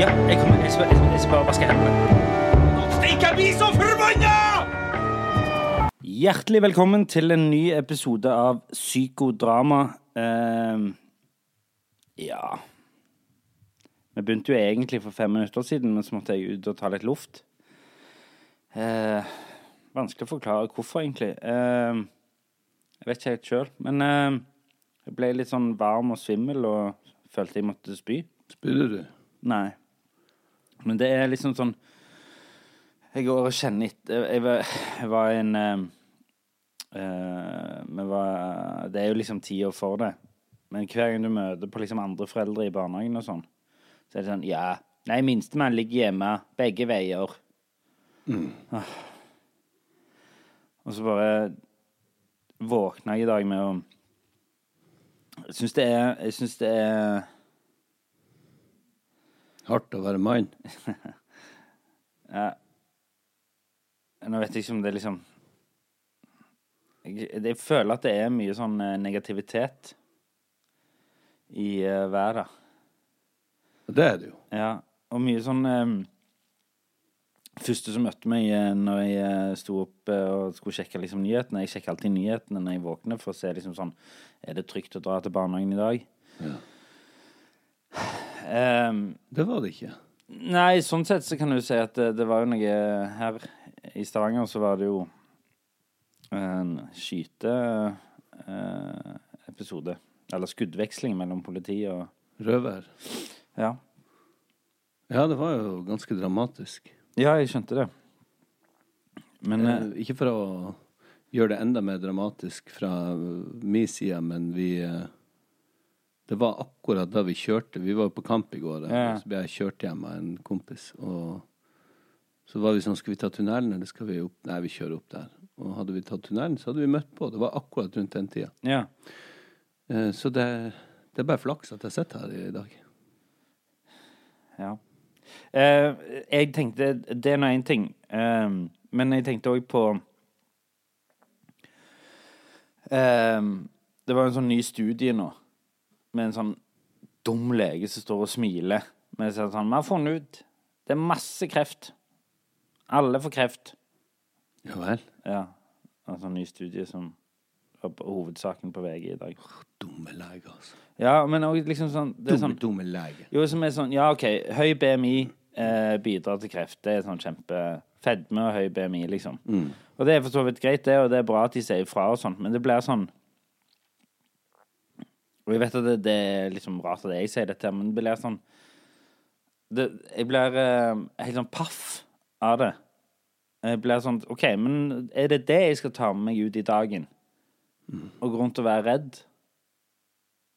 Ja, jeg, kommer, jeg, skal, jeg, skal- jeg skal bare vaske hendene. Steik, jeg blir så forbanna! Hjertelig velkommen til en ny episode av Psykodrama. Ehm, ja Vi begynte jo egentlig for fem minutter siden, men så måtte jeg ut og ta litt luft. Eh, vanskelig å forklare hvorfor, egentlig. Ehm, jeg vet ikke helt sjøl. Men ehm, jeg ble litt sånn varm og svimmel og følte jeg måtte spy. Spydde du? Nei. Men det er liksom sånn Jeg går og kjenner etter Jeg var, jeg var en vi var, Det er jo liksom ti år for det. Men hver gang du møter på liksom andre foreldre i barnehagen og sånn, så er det sånn Ja, nei, minstemann ligger hjemme. Begge veier. Ah. Og så bare våkna jeg i dag med å Jeg syns det er Jeg syns det er Hardt å være mann. Ja. Nå vet jeg ikke om det liksom jeg, jeg føler at det er mye sånn eh, negativitet i uh, været. Det er det jo. Ja, og mye sånn um, Første som møtte meg uh, når jeg sto opp eh, og skulle sjekke liksom, nyhetene Jeg sjekker alltid nyhetene når jeg våkner, for å se liksom sånn Er det trygt å dra til barnehagen i dag? Ja. Um, Det var det ikke. Nei, sånn sett så kan du si at det, det var jo noe Her i Stavanger så var det jo en skyteepisode. Eller skuddveksling mellom politi og Røver. Ja. Ja, det var jo ganske dramatisk. Ja, jeg skjønte det. Men Eh, eh, ikke for å gjøre det enda mer dramatisk fra min side, men vi eh, Det var akkurat da vi kjørte. Vi var jo på kamp i går, Ja. så ble jeg kjørt hjem av en kompis. Og så var vi sånn Skal vi ta tunnelen, eller skal vi opp Nei, vi kjører opp der. Og hadde vi tatt tunnelen, så hadde vi møtt på. Det var akkurat rundt den tida. ja. Eh, Så det, det er bare flaks at jeg sitter her i dag. ja. Eh, jeg tenkte Det er nå én ting. Eh, men jeg tenkte òg på Det var en sånn ny studie nå, med en sånn dum lege som står og smiler. Men sier sånn Vi har funnet ut Det er masse kreft. Alle får kreft. Ja vel. Ja. En sånn ny studie som var på hovedsaken på VG i dag. Dumme lege, altså. Ja, men òg liksom sånn Det Dumme, sånn dumme lege. Jo, som er sånn Ja, OK, høy BMI eh, bidrar til kreft. Det er sånn kjempe Fedme og høy BMI, liksom. Og det er for så vidt greit, det, og det er bra at de sier ifra og sånt, men det blir sånn Og jeg vet at det, det er liksom rart at jeg sier dette, men det blir sånn det, Jeg blir eh, helt sånn paff av det. Jeg blir sånn OK, men er det det jeg skal ta med meg ut i dagen? Og gå rundt og være redd?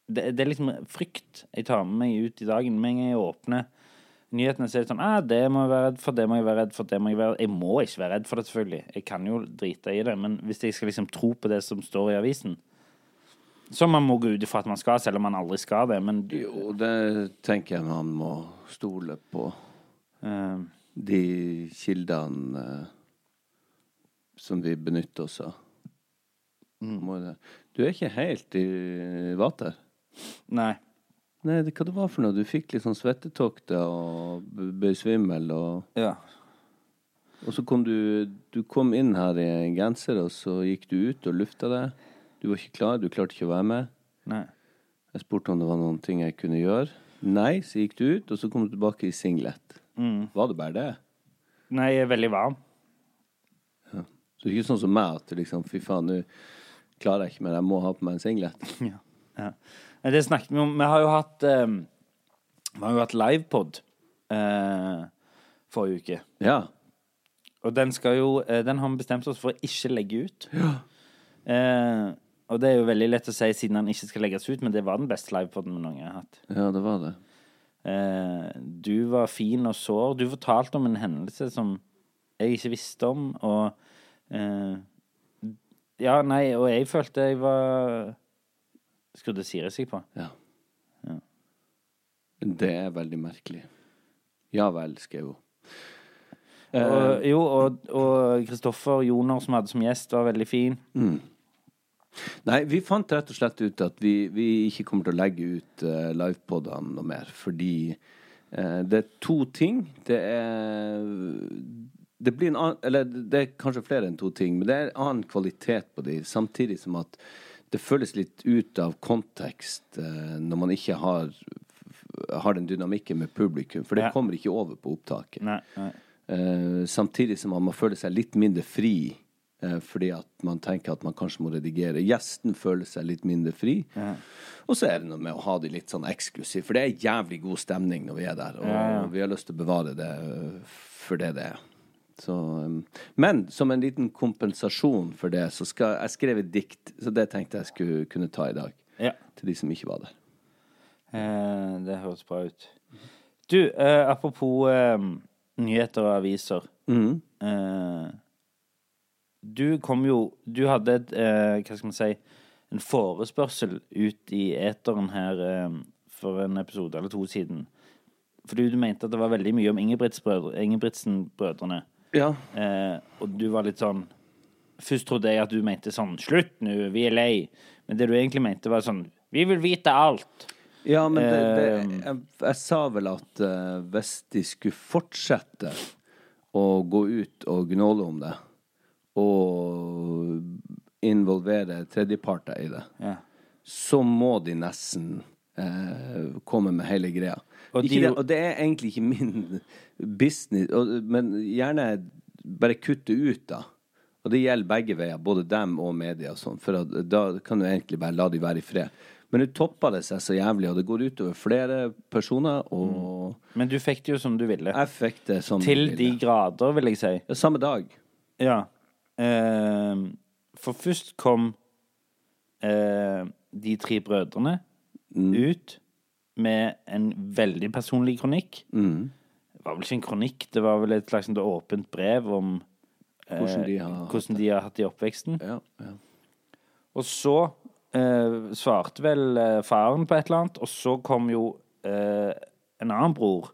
det, det er liksom frykt jeg tar med meg ut i dagen. Med en gang jeg åpner nyhetene, så er det sånn ah, det må jeg være redd for, det må jeg være redd for, det må jeg være redd Jeg må ikke være redd for det, selvfølgelig. Jeg kan jo drite i det. Men hvis jeg skal liksom tro på det som står i avisen Som man må gå ut ifra at man skal, selv om man aldri skal det. Men Jo, det tenker jeg man må stole på. Uh, De kildene eh, som vi benytter oss av. Mm. Du er ikke helt i vater? Nei. Nei, det, hva det var for noe? Du fikk litt sånn svettetokter og ble svimmel, og, Ja. og så kom du Du kom inn her i en genser, og så gikk du ut og lufta deg. Du var ikke klar, du klarte ikke å være med. Nei. Jeg spurte om det var noen ting jeg kunne gjøre. Nei, så gikk du ut, og så kom du tilbake i singlet. Mm. Var det bare det? Nei, jeg er veldig varm. Så det er ikke sånn som meg, at liksom Fy faen, nå klarer jeg ikke mer, jeg må ha på meg en singlet. Ja. ja. Det snakket vi om. Vi har jo hatt um, Vi har jo hatt livepod uh, forrige uke. Ja. Og den skal jo eh, Den har vi bestemt oss for å ikke legge ut. Ja. Eh, og det er jo veldig lett å si siden han ikke skal legges ut, men det var den beste livepoden vi noen gang har hatt. Ja, det var det. Eh, du var fin og sår. Du fortalte om en hendelse som jeg ikke visste om, og eh, Ja, nei, og jeg følte jeg var Skrudde Siri seg på? Ja. Ja. Det er veldig merkelig. Ja vel, skrev hun. Og, jo, og, Kristoffer Joner, som hadde som gjest, var veldig fin. Nei, vi fant rett og slett ut at vi, vi ikke kommer til å legge ut uh, livepodene noe mer, fordi uh, det er to ting. Det er det blir en annen Eller det er kanskje flere enn to ting, men det er en annen kvalitet på de, samtidig som at det føles litt ut av kontekst uh, når man ikke har har den dynamikken med publikum, for det Ja. kommer ikke over på opptaket. Nei, nei. Uh, samtidig som man må føle seg litt mindre fri, eh, fordi at man tenker at man kanskje må redigere. Gjesten føler seg litt mindre fri. Og så er det noe med å ha det litt sånn eksklusive, for det er jævlig god stemning når vi er der, og Ja, ja. vi har lyst til å bevare det eh, for det det er. Så, um, men som en liten kompensasjon for det, så skal jeg skrev et dikt, så det tenkte jeg skulle kunne ta i dag. Ja. Til de som ikke var der. Eh, det høres bra ut. Du, eh, apropos eh, nyheter og aviser. Eh, du kom jo Du hadde et eh, Hva skal man si En forespørsel ut i eteren her eh, for en episode eller to siden. Fordi du mente at det var veldig mye om Ingebrigtsen-brødrene. Ingebrigtsen-brødrene. Ja. Eh, og du var litt sånn Først trodde jeg at du mente sånn Slutt nå, vi er lei. Men det du egentlig mente, var sånn Vi vil vite alt. Ja, men det, det, Eh, jeg, jeg sa vel at eh, hvis de skulle fortsette å gå ut og gnåle om det, og involvere tredjeparter i det, Ja. så må de nesten eh, komme med hele greia. Og de- det, og det er egentlig ikke min business, og, men gjerne bare kutte ut, da. Og det gjelder begge veier, både dem og media og sånt, for da kan du egentlig bare la de være i fred. Men nå toppa det seg så jævlig, og det går utover flere personer, og Men du fikk det jo som du ville. jeg fikk det som Til jeg de grader, vil jeg si. Ja, Samme dag. Ja. Ehm, for først kom eh, de tre brødrene ut med en veldig personlig kronikk. Det var vel ikke en kronikk, det var vel et slags åpent brev om eh, Hvordan de har hatt hvordan de har hatt det i oppveksten. Ja, ja. Og så eh, svarte vel eh, faren på et eller annet, og så kom jo eh, en annen bror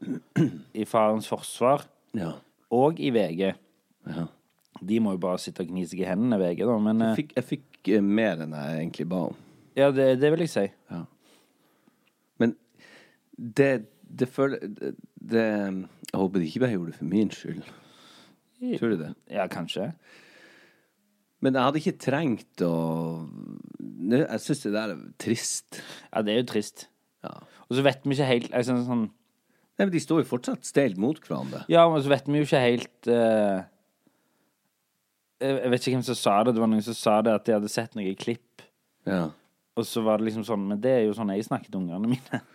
i farens forsvar, ja. og i VG. Ja. De må jo bare sitte og gni seg i hendene, VG, da, men Jeg eh, fikk, jeg fikk eh, mer enn jeg egentlig ba om. Ja, det, det vil jeg si. Men det, det føler det, det Jeg håper de ikke bare gjorde det for min skyld. Tror du det? Ja, kanskje. Men jeg hadde ikke trengt å Jeg syns det der er trist. Ja, det er jo trist. Ja. Og så vet vi ikke helt altså, sånn, Nei, men De står jo fortsatt steilt mot hverandre. Ja, men så vet vi jo ikke helt eh, Jeg vet ikke hvem som sa det. Det var noen som sa det, at de hadde sett noen klipp. Ja. Og så var det liksom sånn Men det er jo sånn jeg snakket ungene mine.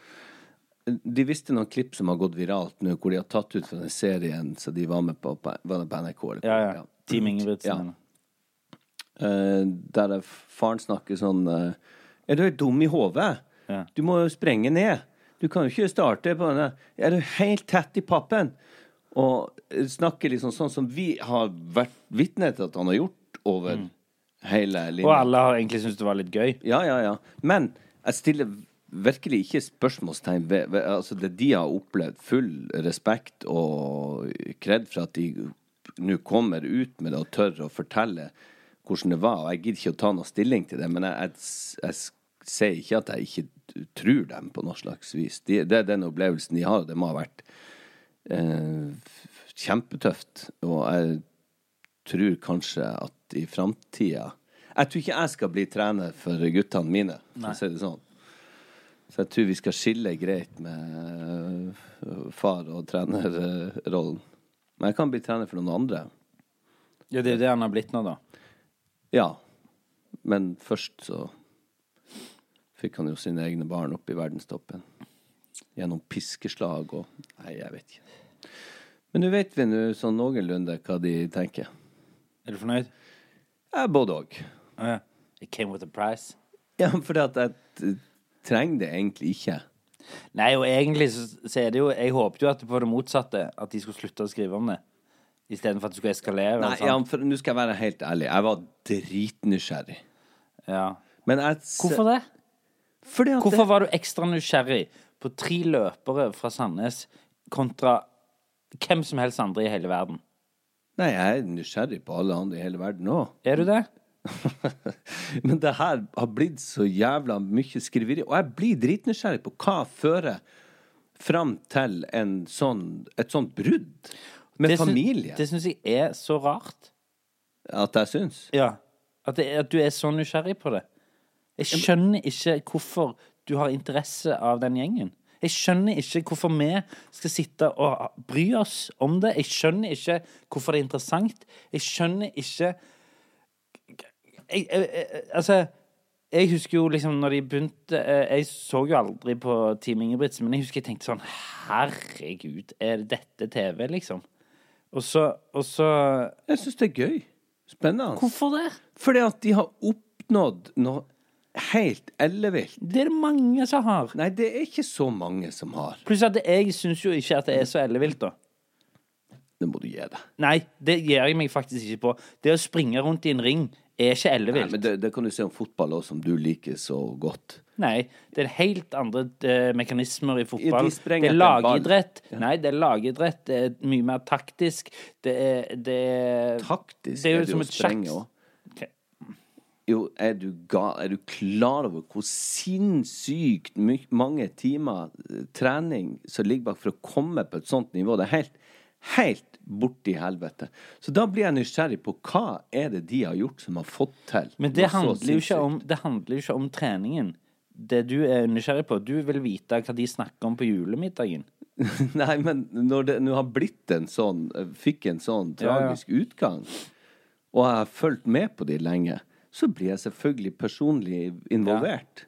De visste noen klipp som har gått viralt nå, hvor de har tatt ut fra den serien så de var med på, var på NRK. Eller, Ja, ja. Team Ingebrigtsen. Ja. Eh, der er faren snakker sånn uh, Er du dum i hodet? Ja. Du må jo sprenge ned. Du kan jo ikke starte på den Er du helt tett i pappen? Og snakker liksom sånn som vi har vært vitne til at han har gjort over hele linja. Og alle har egentlig syntes det var litt gøy. Ja, ja, ja. Men jeg stiller virkelig ikke spørsmålstegn ved, ved altså det de har opplevd. Full respekt og kred for at de nå kommer ut med det og tør å fortelle hvordan det var. Og jeg gidder ikke å ta noe stilling til det, men jeg, jeg, jeg sier ikke at jeg ikke tror dem på noe slags vis. De, det er den opplevelsen de har, og det må ha vært eh, kjempetøft. Og jeg tror kanskje at i framtida Jeg tror ikke jeg skal bli trener for guttene mine, for å si det sånn. Så jeg tror vi skal skille greit med far og trenerrollen. Men jeg kan bli trener for noen andre. Ja, det er jo det han har blitt nå, da. Ja. Men først så fikk han jo sine egne barn opp i verdenstoppen. Gjennom piskeslag og Nei, jeg vet ikke. Men nå vet vi nå sånn noenlunde hva de tenker. Er du fornøyd? Ja, både òg. Ja. It came with a price. Ja, at jeg trenger det egentlig ikke. Nei, og egentlig så, så er det jo Jeg håpet jo at det var det motsatte. At de skulle slutte å skrive om det. Istedenfor at det skulle eskalere. Nei, ja, for Nå skal jeg være helt ærlig. Jeg var dritnysgjerrig. ja. Men jeg Hvorfor det? Hvorfor var du ekstra nysgjerrig på tre løpere fra Sandnes kontra hvem som helst andre i hele verden? Nei, jeg er nysgjerrig på alle andre i hele verden òg. Er du det? Men det her har blitt så jævla mye skriveri. Og jeg blir dritnysgjerrig på hva fører fram til en sånn, et sånt brudd med Det syn- familie. Det syns jeg er så rart. At jeg syns. Ja. At, det, at du er så nysgjerrig på det. Jeg skjønner ikke hvorfor du har interesse av den gjengen. Jeg skjønner ikke hvorfor vi skal sitte og bry oss om det. Jeg skjønner ikke hvorfor det er interessant. Jeg skjønner ikke jeg, jeg, jeg, Altså, jeg husker jo liksom når de begynte eh, Jeg så jo aldri på Team Ingebrigtsen, men jeg husker jeg tenkte sånn Herregud, er dette TV, liksom? Og så, og så Jeg syns det er gøy. Spennende. Hvorfor det? Fordi at de har oppnådd noe helt ellevilt. Det er det mange som har. Nei, det er ikke så mange som har. Pluss at jeg syns jo ikke at det er så ellevilt, da. Det må du gi deg. Nei, det gir jeg meg faktisk ikke på. Det å springe rundt i en ring er ikke ellevilt. Nei, men det, det kan du si om fotball òg, som du liker så godt. Nei, det er helt andre eh, mekanismer i fotball. de det er lagidrett. Ja. Nei, det er lagidrett. Det er mye mer taktisk. Det er, det er Taktisk Det er jo som et sjakk. Jo, er du, ga, er du klar over hvor sinnssykt mange timer eh, trening som ligger bak for å komme på et sånt nivå? Det er helt, helt borti helvete. Så da blir jeg nysgjerrig på hva er det de har gjort som har fått til Men det handler, jo ikke om, det handler ikke om treningen. Det du er nysgjerrig på, du vil vite hva de snakker om på julemiddagen. Nei, men når det nå har blitt en sånn Fikk en sånn Ja, ja. tragisk utgang, og jeg har fulgt med på de lenge, så blir jeg selvfølgelig personlig involvert.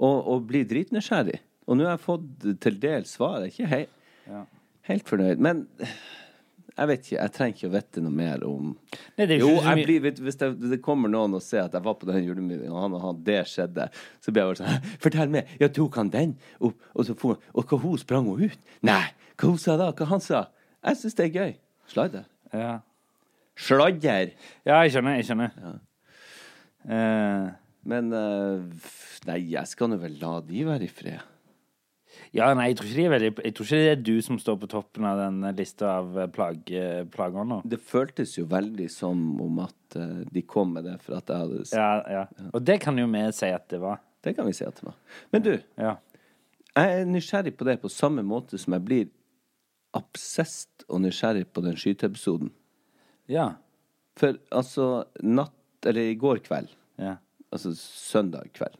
Og, og blir dritnysgjerrig. Og nå har jeg fått til dels svar. Jeg er ikke hei, helt fornøyd. Men jeg vet ikke. Jeg trenger ikke å vite noe mer om Nei, det jo blir, hvis det, det kommer noen og ser at jeg var på den julemiddagen, og han og han, det skjedde, så blir jeg bare sånn Fortell meg! Ja, tok han den? Og, og, så får, og hva hun sprang hun ut? Nei! Hva hun sa da? Hva han sa? Jeg syns det er gøy. Sladder. Ja, Sladder! ja jeg skjønner. Jeg skjønner. Eh, Men eh, Nei, jeg skal nå vel la de være i fred. ja, nei, jeg tror, ikke de er veldig, jeg tror ikke det er du som står på toppen av den lista av eh, plag, plager nå. Det føltes jo veldig som om at de kom med det for at jeg hadde ja, Ja, ja. Og det kan jo vi si at det var. Det kan vi si at det var. Men du, Ja. jeg er nysgjerrig på det på samme måte som jeg blir absest og nysgjerrig på den skyteepisoden. Ja. For altså, natt Eller i går kveld, ja. altså søndag kveld,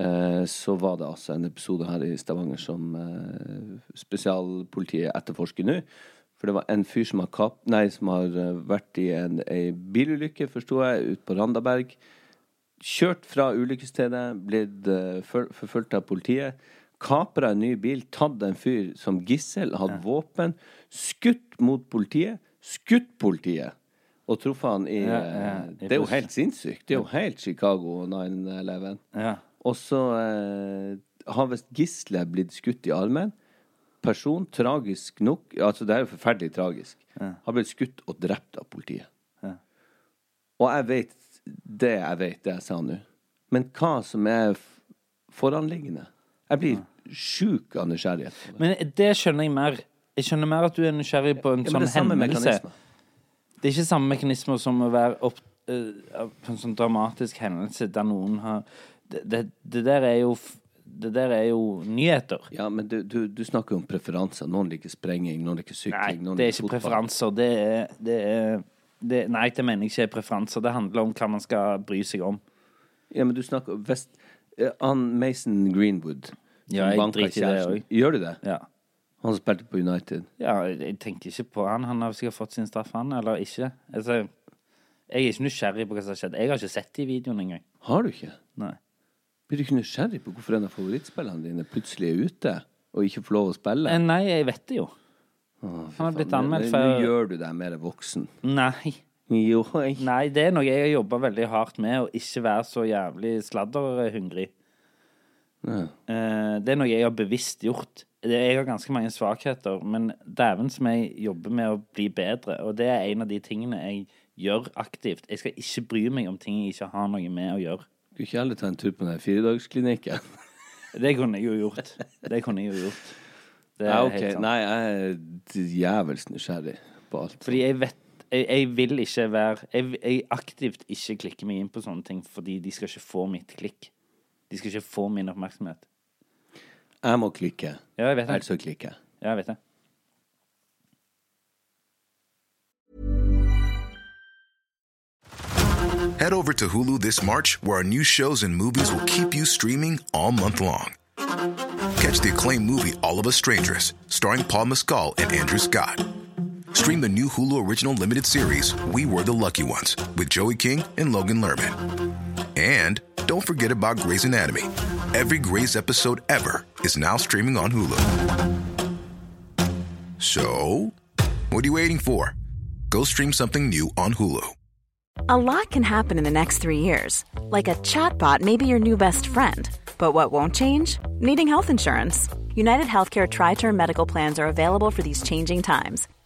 eh, så var det altså en episode her i Stavanger som eh, spesialpolitiet etterforsker nå. For det var en fyr som har, kap, nei, som har eh, vært i en ei bilulykke, forsto jeg, ute på Randaberg. Kjørt fra ulykkesstedet, blitt uh, forfulgt av politiet. Kapra en ny bil, tatt en fyr som gissel, hadde våpen. Skutt mot politiet. Skutt politiet! Og truffet han i, Ja, ja, eh, i Det er jo helt sinnssykt. Det er jo helt Chicago 9-11. ja. Og så eh, har visst gisselet blitt skutt i armen. Person, tragisk nok Altså, det er jo forferdelig tragisk. Har blitt skutt og drept av politiet. Ja. Og jeg vet det jeg vet, det jeg sa nå. Men hva som er foranliggende Jeg blir sjuk av nysgjerrighet. Men det skjønner jeg mer. Jeg skjønner mer at du er nysgjerrig på en Ja, sånn hendelse. mekanisme. Det er ikke samme mekanismer som å være opp, eh, på en sånn dramatisk hendelse der noen har Det, det, det der er jo Det der er jo nyheter. Ja, men du, du, du snakker jo om preferanser. Noen liker sprenging, noen liker Nei, sykling, noen det er ikke fotball. preferanser. Det er, det er det, Nei, det mener jeg ikke er preferanser. Det handler om hva man skal bry seg om. Ja, men du snakker Vest... Uh, Ann Mason Greenwood. Ja, jeg driter i det òg. Gjør du det? Ja. Han som spilte på United. ja, jeg tenker ikke på han. Han har sikkert fått sin straff, han, eller ikke. Altså, jeg er ikke nysgjerrig på hva som har skjedd. Jeg har ikke sett de videoene engang. Har du ikke? Nei. Blir du ikke nysgjerrig på hvorfor en av favorittspillerne dine plutselig er ute og ikke får lov å spille? Eh, Nei, jeg vet det jo. Åh, han har blitt anmeldt før Nå gjør du deg mer voksen. Nei. Jo, jeg. Nei, det er noe jeg har jobba veldig hardt med, å ikke være så jævlig sladderhungrig. Ja. Eh, Det er noe jeg har bevisst gjort. Jeg har ganske mange svakheter, men dæven som jeg jobber med å bli bedre. Og det er en av de tingene jeg gjør aktivt. Jeg skal ikke bry meg om ting jeg ikke har noe med å gjøre. Du ikke heller ta en tur på den firedagsklinikken? Det kunne jeg jo gjort. Det kunne jeg jo gjort. Det Ja, ok. Nei, jeg er djevelsk nysgjerrig på alt. Fordi jeg vet jeg, jeg vil ikke være jeg, jeg aktivt ikke klikker meg inn på sånne ting fordi de skal ikke få mitt klikk. De skal ikke få min oppmerksomhet. Er jeg må klikke, Ja, jeg vet det. ellers så klikker jeg. Ja, jeg vet det. Head over to Hulu this March, where our new shows and movies will keep you streaming all month long. Catch the acclaimed movie All of Us Strangers, starring Paul Mescal and Andrew Scott. Stream the new Hulu original limited series We Were the Lucky Ones with Joey King and Logan Lerman. And don't forget about Grey's Anatomy. Every Grey's episode ever is now streaming on Hulu. So, what are you waiting for? Go stream something new on Hulu. A lot can happen in the next three years. Like a chatbot may be your new best friend. But what won't change? Needing health insurance. United Healthcare Tri Term Medical Plans are available for these changing times.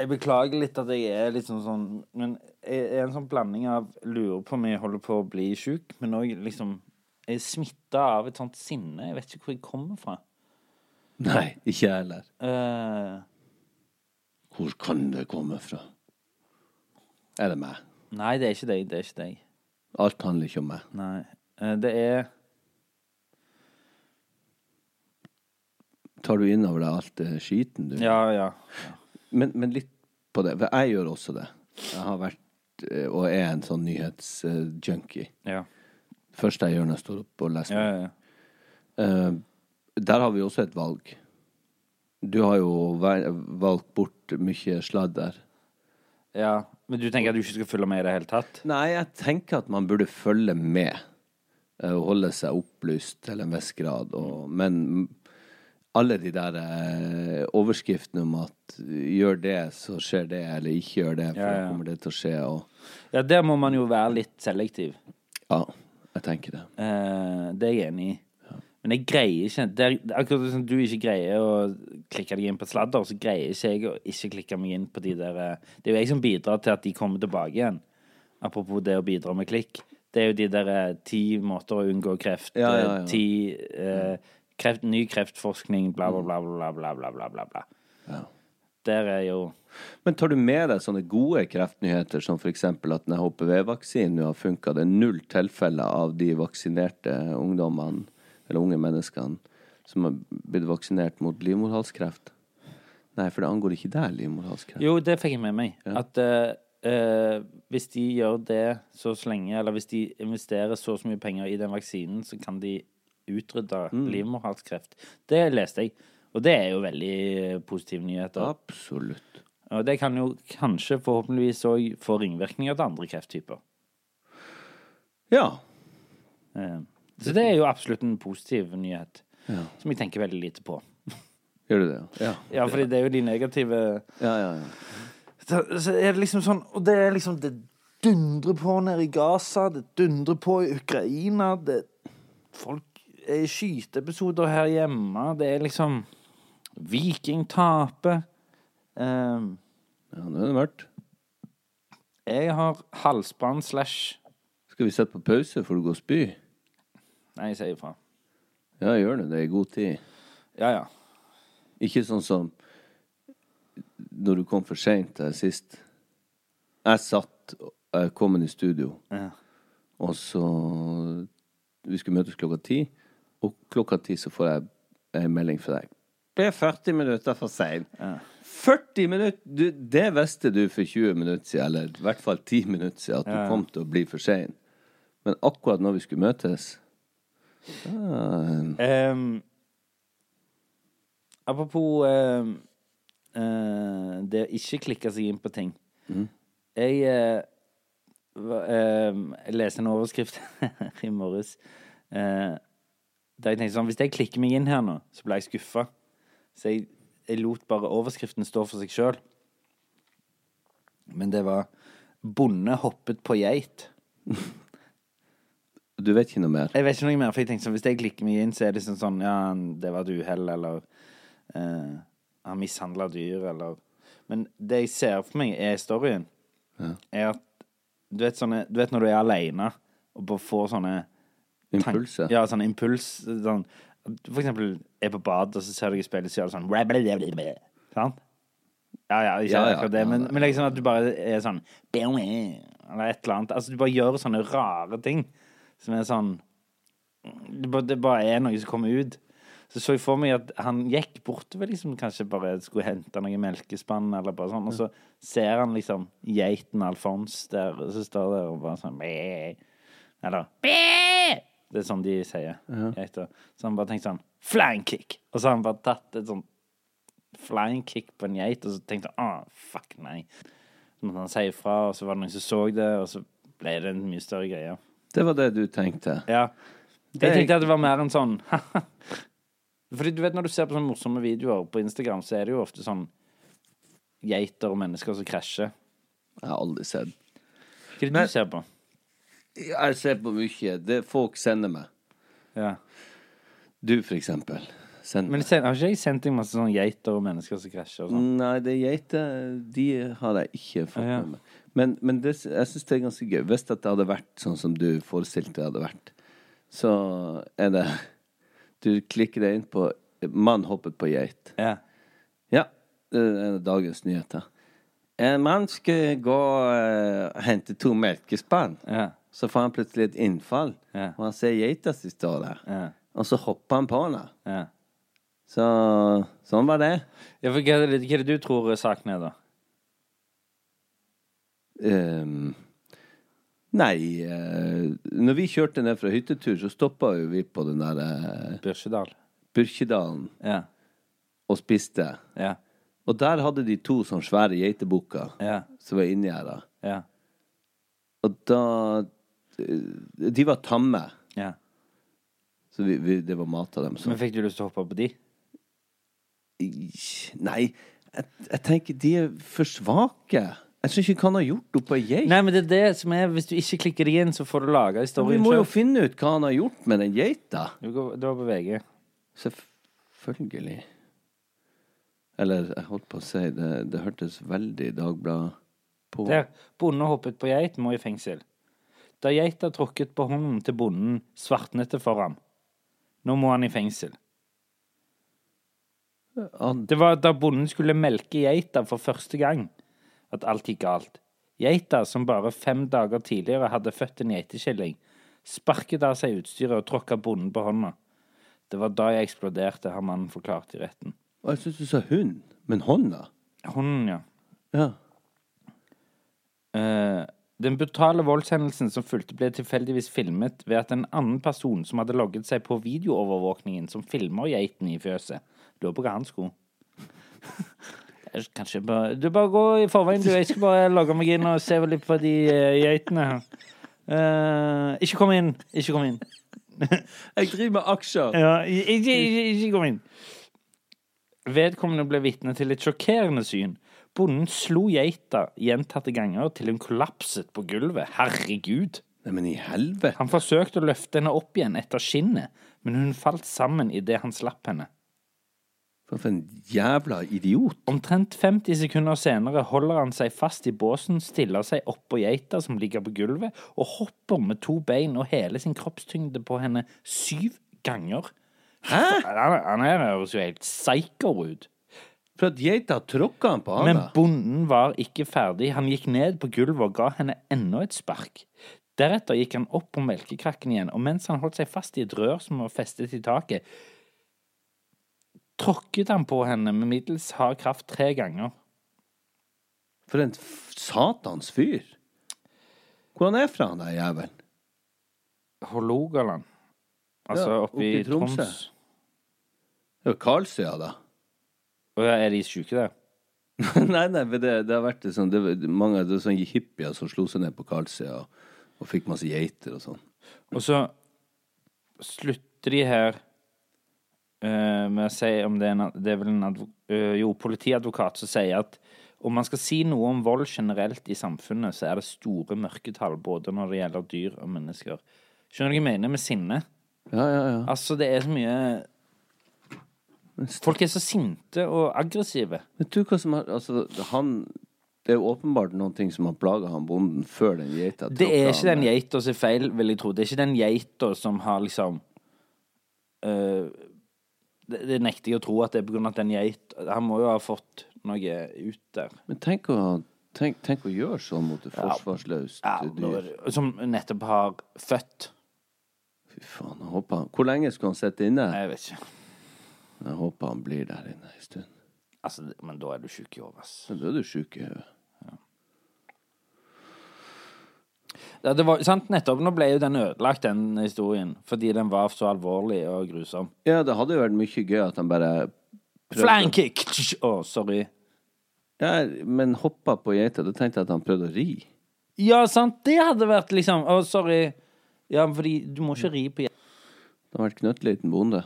Jeg beklager litt at jeg er litt sånn sånn Men jeg er en sånn blanding av lurer på om jeg holder på å bli sjuk, men òg liksom Jeg er smitta av et sånt sinne. Jeg vet ikke hvor jeg kommer fra. Nei, ikke jeg heller. Uh, Hvor kan det komme fra? Er det meg? nei, det er ikke deg. Det er ikke deg. Alt handler ikke om meg. Nei. Uh, det er Tar du inn over deg alt det skiten du Ja, ja. Men, men litt på det. For jeg gjør også det. Jeg har vært eh, og er en sånn nyhetsjunkie. Ja, Første jeg gjør når jeg står opp og leser. ja, ja. ja. Eh, der har vi også et valg. Du har jo valgt bort mye sladder. ja. Men du tenker at du ikke skal følge med i det hele tatt? Nei, jeg tenker at man burde følge med. eh, Og holde seg opplyst til en viss grad. Og, men alle de der eh, overskriftene om at gjør det, så skjer det, eller ikke gjør det, for Ja, ja. da kommer det til å skje. Og, Ja, der må man jo være litt selektiv. ja, jeg tenker det. Eh, det er jeg enig i. Men jeg greier ikke det er, det er Akkurat som du ikke greier å klikke deg inn på sladder, så greier ikke jeg å ikke klikke meg inn på de der eh, Det er jo jeg som bidrar til at de kommer tilbake igjen. Apropos det å bidra med klikk. Det er jo de der eh, ti måter å unngå kreft, Ja, ja, eh, ja. ti eh, kreft, Ny kreftforskning, bla, bla, bla, bla, bla, bla, bla, bla, bla. Ja. Der er jo Men tar du med deg sånne gode kreftnyheter, som f.eks. at den HPV-vaksinen nå har funka? Det er null tilfeller av de vaksinerte ungdommene, eller unge menneskene, som har blitt vaksinert mot livmorhalskreft? Nei, for det angår ikke deg, livmorhalskreft. Jo, det fikk jeg med meg. At eh, eh, hvis de gjør det så lenge, eller hvis de investerer så så mye penger i den vaksinen, så kan de utrydde Mm. livmorhalskreft. Det leste jeg. Og det er jo veldig positive nyheter. Absolutt. Og det kan jo kanskje forhåpentligvis òg få ringvirkninger til andre krefttyper. Ja. Eh, Så det er jo absolutt en positiv nyhet, Ja. som jeg tenker veldig lite på. Gjør du det? Ja. Ja, fordi det er jo de negative Ja, ja, ja. så, så er det liksom sånn Og det er liksom Det dundrer på nede i Gaza, det dundrer på i Ukraina, det Folk skyteepisoder her hjemme, det er liksom Viking taper. Um, ja nå er det mørkt. jeg har halsbrann slash Skal vi sette på pause for å gå og spy? Nei, jeg sier ifra. Ja, gjør det. Det er god tid. Ja, ja. Ikke sånn som når du kom for seint sist. Jeg satt Jeg kom inn i studio, Ja. og så Vi skulle møtes klokka ti, og klokka ti så får jeg en melding fra deg. Det er 40 minutter for seint. 40 minutter! Du, det visste du for 20 minutter siden, eller i hvert fall 10 minutter siden, at du Ja. kom til å bli for sein. Men akkurat når vi skulle møtes da, um, apropos ehm, uh, det å ikke klikke seg inn på ting. Jeg, uh, jeg leste en overskrift i morges eh, der jeg tenkte sånn Hvis jeg klikker meg inn her nå, så blir jeg skuffa. Så jeg, jeg lot bare overskriften stå for seg sjøl. Men det var 'Bonde hoppet på geit'. Du vet ikke noe mer? Jeg vet ikke noe mer, for jeg tenkte sånn, hvis jeg klikker meg inn, så er det sånn sånn Ja, det var et uhell, eller eh, Han mishandla dyr, eller Men det jeg ser for meg, er storyen, er at du vet, sånne, du vet når du er aleine og får sånne Impulser? Ja, sånn impuls. Sånn, for eksempel er på badet, og så ser du deg i speilet, så gjør du sånn blablabla? Ja, ja, ikke Ja, ja, akkurat det, men, men liksom at du bare er sånn Eller et eller annet. Altså, du bare gjør sånne rare ting som er sånn det bare, det bare er noe som kommer ut. Så så jeg for meg at han gikk bortover, liksom, kanskje bare skulle hente noe melkespann, eller bare sånn, og så ser han liksom geiten Alfons der, og så står det og bare sånn «Bæ». Eller «Bæ». Det er sånn de sier, geiter. Så han bare tenkte sånn Flying kick! Og så har han bare tatt et sånn flying kick på en geit, og så tenkte han ah, fuck, nei. Så måtte han si ifra, og så var det noen som så det, og så ble det en mye større greie. Det var det du tenkte? Ja. Det Jeg tenkte at det var mer en sånn Fordi du vet når du ser på sånne morsomme videoer på Instagram, så er det jo ofte sånn geiter og mennesker som krasjer. Jeg har aldri sett. Hva er det Men- du ser på? Jeg ser på mye. Det folk sender meg. Ja. Du, for eksempel. Sender Men meg. sen- har ikke jeg sendt deg masse sånne geiter og mennesker som krasjer og sånn? Nei, det er geiter De har jeg ikke fått Ja. med meg. Men, men det, jeg syns det er ganske gøy. Hvis at det hadde vært sånn som du forestilte det hadde vært, så er det Du klikker deg inn på 'Mann hoppet på geit'. Ja. Ja, det er dagens nyheter. En mann skulle gå og hente to melkespann. Ja. Så får han plutselig et innfall, Ja. og han ser geita som står der. Ja. Og så hopper han på henne. ja. Så sånn var det. ja for hva, hva er det du tror saken er, da? Um, nei uh, Når vi kjørte ned fra hyttetur, så stoppa jo vi på den der uh, Byrkjedal? Byrkjedalen Ja. og spiste. Ja. Og der hadde de to sånne svære geitebukker Ja. som var inngjerda. Ja. Og da De var tamme, ja. så vi, vi, det var mat av dem. Så. Men fikk du lyst til å hoppe på de? Nei, jeg, jeg tenker de er for svake. Jeg skjønner ikke hva han har gjort oppå ei geit. Nei, men det er det som er Hvis du ikke klikker deg inn, så får du laga Vi må jo finne ut hva han har gjort med den geita. Du var på VG. Selvfølgelig. Eller jeg holdt på å si det, det hørtes veldig Dagbladet på. Der. Bonde hoppet på geit, må i fengsel. Da geita tråkket på hånden til bonden, svartnet det for ham. Nå må han i fengsel. Det var da bonden skulle melke geita for første gang, at alt gikk galt. Geita, som bare fem dager tidligere hadde født en geitekilling, sparket av seg utstyret og tråkka bonden på hånda. Det var da jeg eksploderte, har mannen forklart i retten. og jeg syns du sa hund, men hånda? Hånden, ja. Ja. Eh, den brutale voldshendelsen som fulgte, ble tilfeldigvis filmet ved at en annen person som hadde logget seg på videoovervåkningen som filmer geiten i fjøset, lurer på hva han skulle. Kanskje bare Du bare gå i forveien, du. Jeg skal bare logge meg inn og se litt på de eh, geitene. Eh, ikke kom inn. Ikke kom inn. Jeg driver med aksjer! Ja, ikke, ikke, ikke kom inn. Vedkommende ble vitne til et sjokkerende syn. Bonden slo geita gjentatte ganger til hun kollapset på gulvet. Herregud! Nei, men i helvete! Han forsøkte å løfte henne opp igjen etter skinnet, men hun falt sammen idet han slapp henne. For en jævla idiot. Omtrent 50 sekunder senere holder han seg fast i båsen, stiller seg oppå geita som ligger på gulvet, og hopper med to bein og hele sin kroppstyngde på henne syv ganger. Hæ? Han, han her høres jo helt psycho ut. For at geita tråkka han på han, Men bonden var ikke ferdig. Han gikk ned på gulvet og ga henne enda et spark. Deretter gikk han opp på melkekrakken igjen, og mens han holdt seg fast i et rør som var festet i taket, tråkket han på henne med middels hard kraft tre ganger. For en satans fyr. Hvor han er fra, han der jævelen? Hålogaland. Altså Ja, oppe i oppe Tromsø. Troms. Det jo Karlsøya, da. Og ja, er de sjuke, det? nei, nei, men det, det har vært sånn det, Mange det er sånne hippier som slo seg ned på Karlsøya og, og fikk masse geiter og sånn. Og så slutter de her uh, med å si om det er, en, det er vel en advo, uh, jo, politiadvokat som sier at om man skal si noe om vold generelt i samfunnet, så er det store mørketall både når det gjelder dyr og mennesker. Skjønner du hva jeg mener med sinne? Ja, ja, ja. Altså, det er så mye Folk er så sinte og aggressive. Vet du hva som har Altså, han Det er jo åpenbart noen ting som har plaga han bonden før den geita Det er ikke den geita som er feil, vil jeg tro. Det er ikke den geita som har liksom øh, det, det nekter jeg å tro at det er på grunn av at den geita Han må jo ha fått noe ut der. Men tenk å, tenk, tenk å gjøre sånn mot et forsvarsløst Ja, dyr. som nettopp har født. Fy faen. Jeg håper Hvor lenge skulle han sitte inne? Jeg vet ikke. Jeg håper han blir der inne en stund. Altså, men da er du sjuk i hodet. Da er du sjuk i hodet. Ja, det var, sant, nettopp. Nå ble jo den ødelagt, den historien, fordi den var så alvorlig og grusom. Ja, det hadde jo vært mye gøy at han bare prøvde- Flying kick! Å, sorry. Ja, men hoppa på geita. Da tenkte jeg at han prøvde å ri. Ja, sant, det hadde vært liksom Å, sorry. Ja, fordi du må ikke ri på Det hadde vært knøttliten bonde.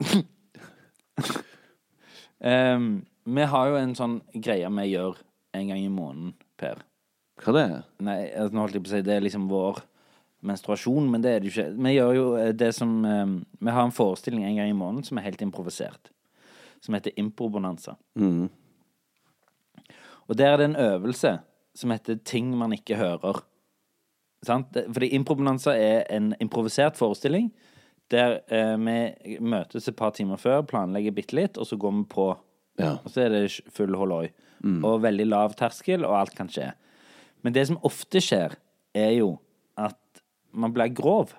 Ehm, vi har jo en sånn greie vi gjør en gang i måneden, Per. Hva det er? Nei, altså, nå holdt jeg på å si det er liksom vår menstruasjon, men det er det jo ikke. Vi gjør jo eh, det som um, Vi har en forestilling en gang i måneden som er helt improvisert. Som heter Improbonanza. Mm. Og der er det en øvelse som heter Ting man ikke hører. Sant? Fordi Improbonanza er en improvisert forestilling der eh, vi møtes et par timer før, planlegger bitte litt, og så går vi på. Ja. Og så er det full holloi. Og veldig lav terskel, og alt kan skje. Men det som ofte skjer, er jo at man blir grov.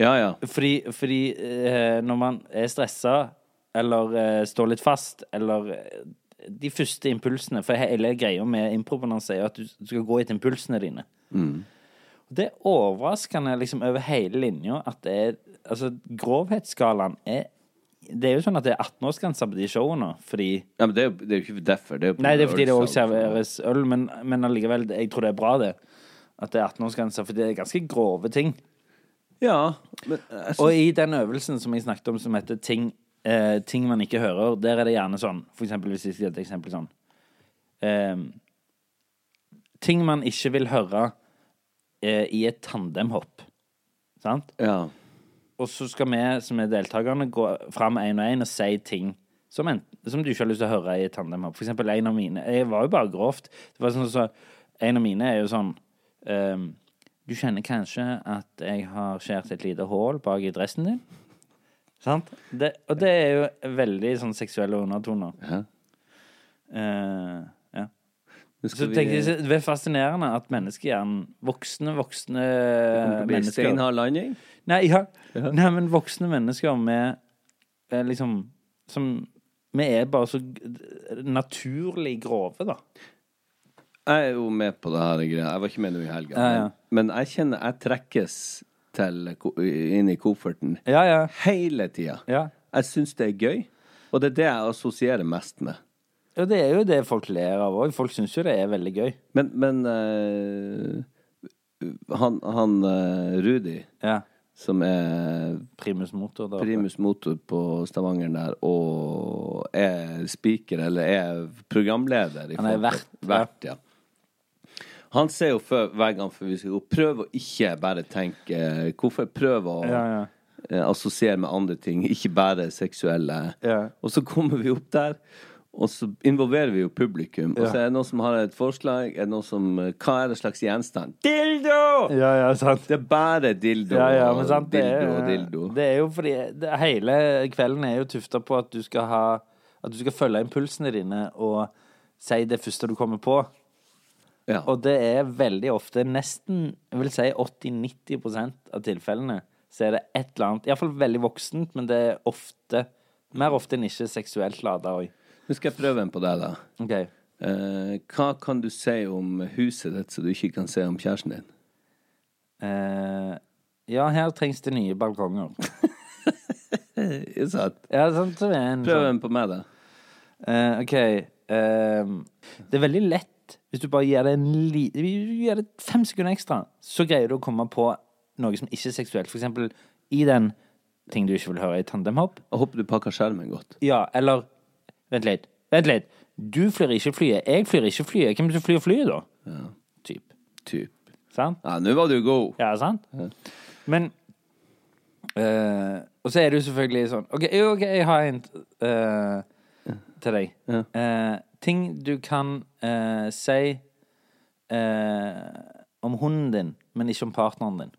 Ja, ja. Fordi, fordi eh, når man er stressa, eller eh, står litt fast, eller eh, de første impulsene For hele greia med improbananse er jo at du skal gå etter impulsene dine. Og Det er overraskende liksom over hele linja at det er Altså, grovhetsskalaen er Det er jo sånn at det er 18-årsgrense på de showene, fordi ja men det er, det er jo ikke derfor. Det er Nei, det er fordi det òg serveres øl, men, men allikevel, jeg tror det er bra, det. At det er 18-årsgrense, for det er ganske grove ting. Ja. Men synes... Og i den øvelsen som jeg snakket om, som heter ting, eh, ting man ikke hører, der er det gjerne sånn For eksempel hvis jeg sier et eksempel sånn eh, Ting man ikke vil høre eh, i et tandemhopp. Sant? ja. Og så skal vi som er deltakerne, gå fram én og én og si ting som, en, som du ikke har lyst til å høre i et tandemhopp. For eksempel en av mine Jeg var jo bare grovt. Det var sånn så, En av mine er jo sånn um, Du kjenner kanskje at jeg har skåret et lite hull bak i dressen din. Sant? Det, og det er jo veldig sånn seksuelle undertoner. Ja. Nå Så vi tenker jeg, Det er fascinerende at menneskehjernen Voksne, voksne bli mennesker steinhard landing. Nei, ja. Nei, men voksne mennesker med eh, liksom Som Vi er bare så naturlig grove, da. Jeg er jo med på det her greia. Jeg var ikke med nå i helga. Ja, ja. Men, men jeg kjenner jeg trekkes til inn i kofferten Ja, ja. hele tida. Ja. Jeg syns det er gøy, og det er det jeg assosierer mest med. Ja, det er jo det folk ler av òg. Folk syns jo det er veldig gøy. Men, men eh, han, han eh, Rudi, Ja. som er Primus motor. Da. primus motor på Stavanger der, og er speaker, eller er programleder Han er vert, vert, ja. Han ser jo før, hver gang før vi skal gå, prøv å ikke bare tenke Hvorfor prøve å Ja, ja. eh, assosiere med andre ting, ikke bare seksuelle. Ja. Og så kommer vi opp der, og så involverer vi jo publikum. Og så er det noen som har et forslag. Er det noen som, hva er det slags gjenstand? Dildo! Ja, ja, sant. Det er bare dildo Ja, ja, men sant, det dildo og dildo. det er jo fordi det, Hele kvelden er jo tufta på at du skal ha At du skal følge impulsene dine og si det første du kommer på. Ja. Og det er veldig ofte, nesten jeg vil si 80-90% av tilfellene, så er det et eller annet Iallfall veldig voksent, men det er ofte Mer ofte enn ikke seksuelt lada òg. Nå skal jeg prøve en på deg, da. OK. Eh, hva kan du si om huset ditt som du ikke kan si om kjæresten din? Eh, ja, her trengs det nye balkonger. Ikke sant? Ja, så er en Prøv sånn en på meg, da. Eh, OK. ehm, det er veldig lett hvis du bare gir det en li gir det fem sekunder ekstra, så greier du å komme på noe som ikke er seksuelt. For eksempel i den ting du ikke vil høre i tandemhopp. Og håper du pakker skjermen godt. Ja, eller Vent litt. Vent litt. Du flyr ikke flyet. Jeg flyr ikke flyet. Hvem som flyr flyet, da? Typ. Typ. Sant? Ja, nå var du god. Ja, sant? Men eh, Og så er det jo selvfølgelig sånn OK, okay ok, jeg har en eh, til deg. Eh, ting du kan uh, si uh, om hunden din, men ikke om partneren din.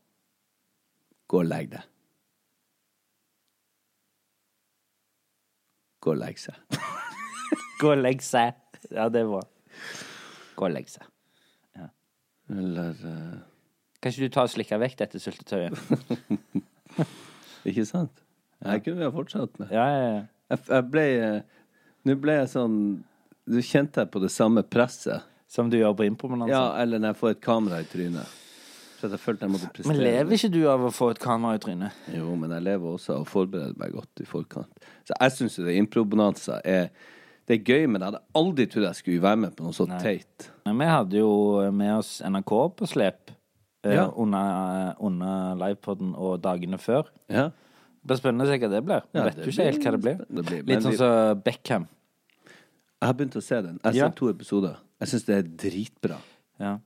Gå og legg deg. Gå og legg seg. Gå og legg seg. Ja, det bra. Gå og legg seg. Eller uh... Kan ikke du ta og slikke vekk dette syltetøyet? Ikke sant? Jeg kunne vi ha fortsatt med. Ja, ja, ja. Jeg, jeg ble eh, Nå ble jeg sånn Du kjente jeg på det samme presset. Som du gjør på impromenanza. Ja, eller når jeg får et kamera i trynet. Så jeg følte jeg måtte prestere. Men lever ikke du av å få et kamera i trynet? Jo, men jeg lever også av å forberede meg godt i forkant. Så jeg syns jo det improbonanza er Det er gøy, men jeg hadde aldri trodd jeg skulle være med på noe så teit. Men vi hadde jo med oss NRK på slep eh, Ja. under, under livepoden og dagene før. Ja. Det blir spennende å se hva det blir. Ja, vet det jo ikke helt hva det blir. blir- det blir- men Litt sånn vi- som Beckham. Jeg har begynt å se den. Jeg har Ja. sett to episoder. Jeg syns det er dritbra. Ja.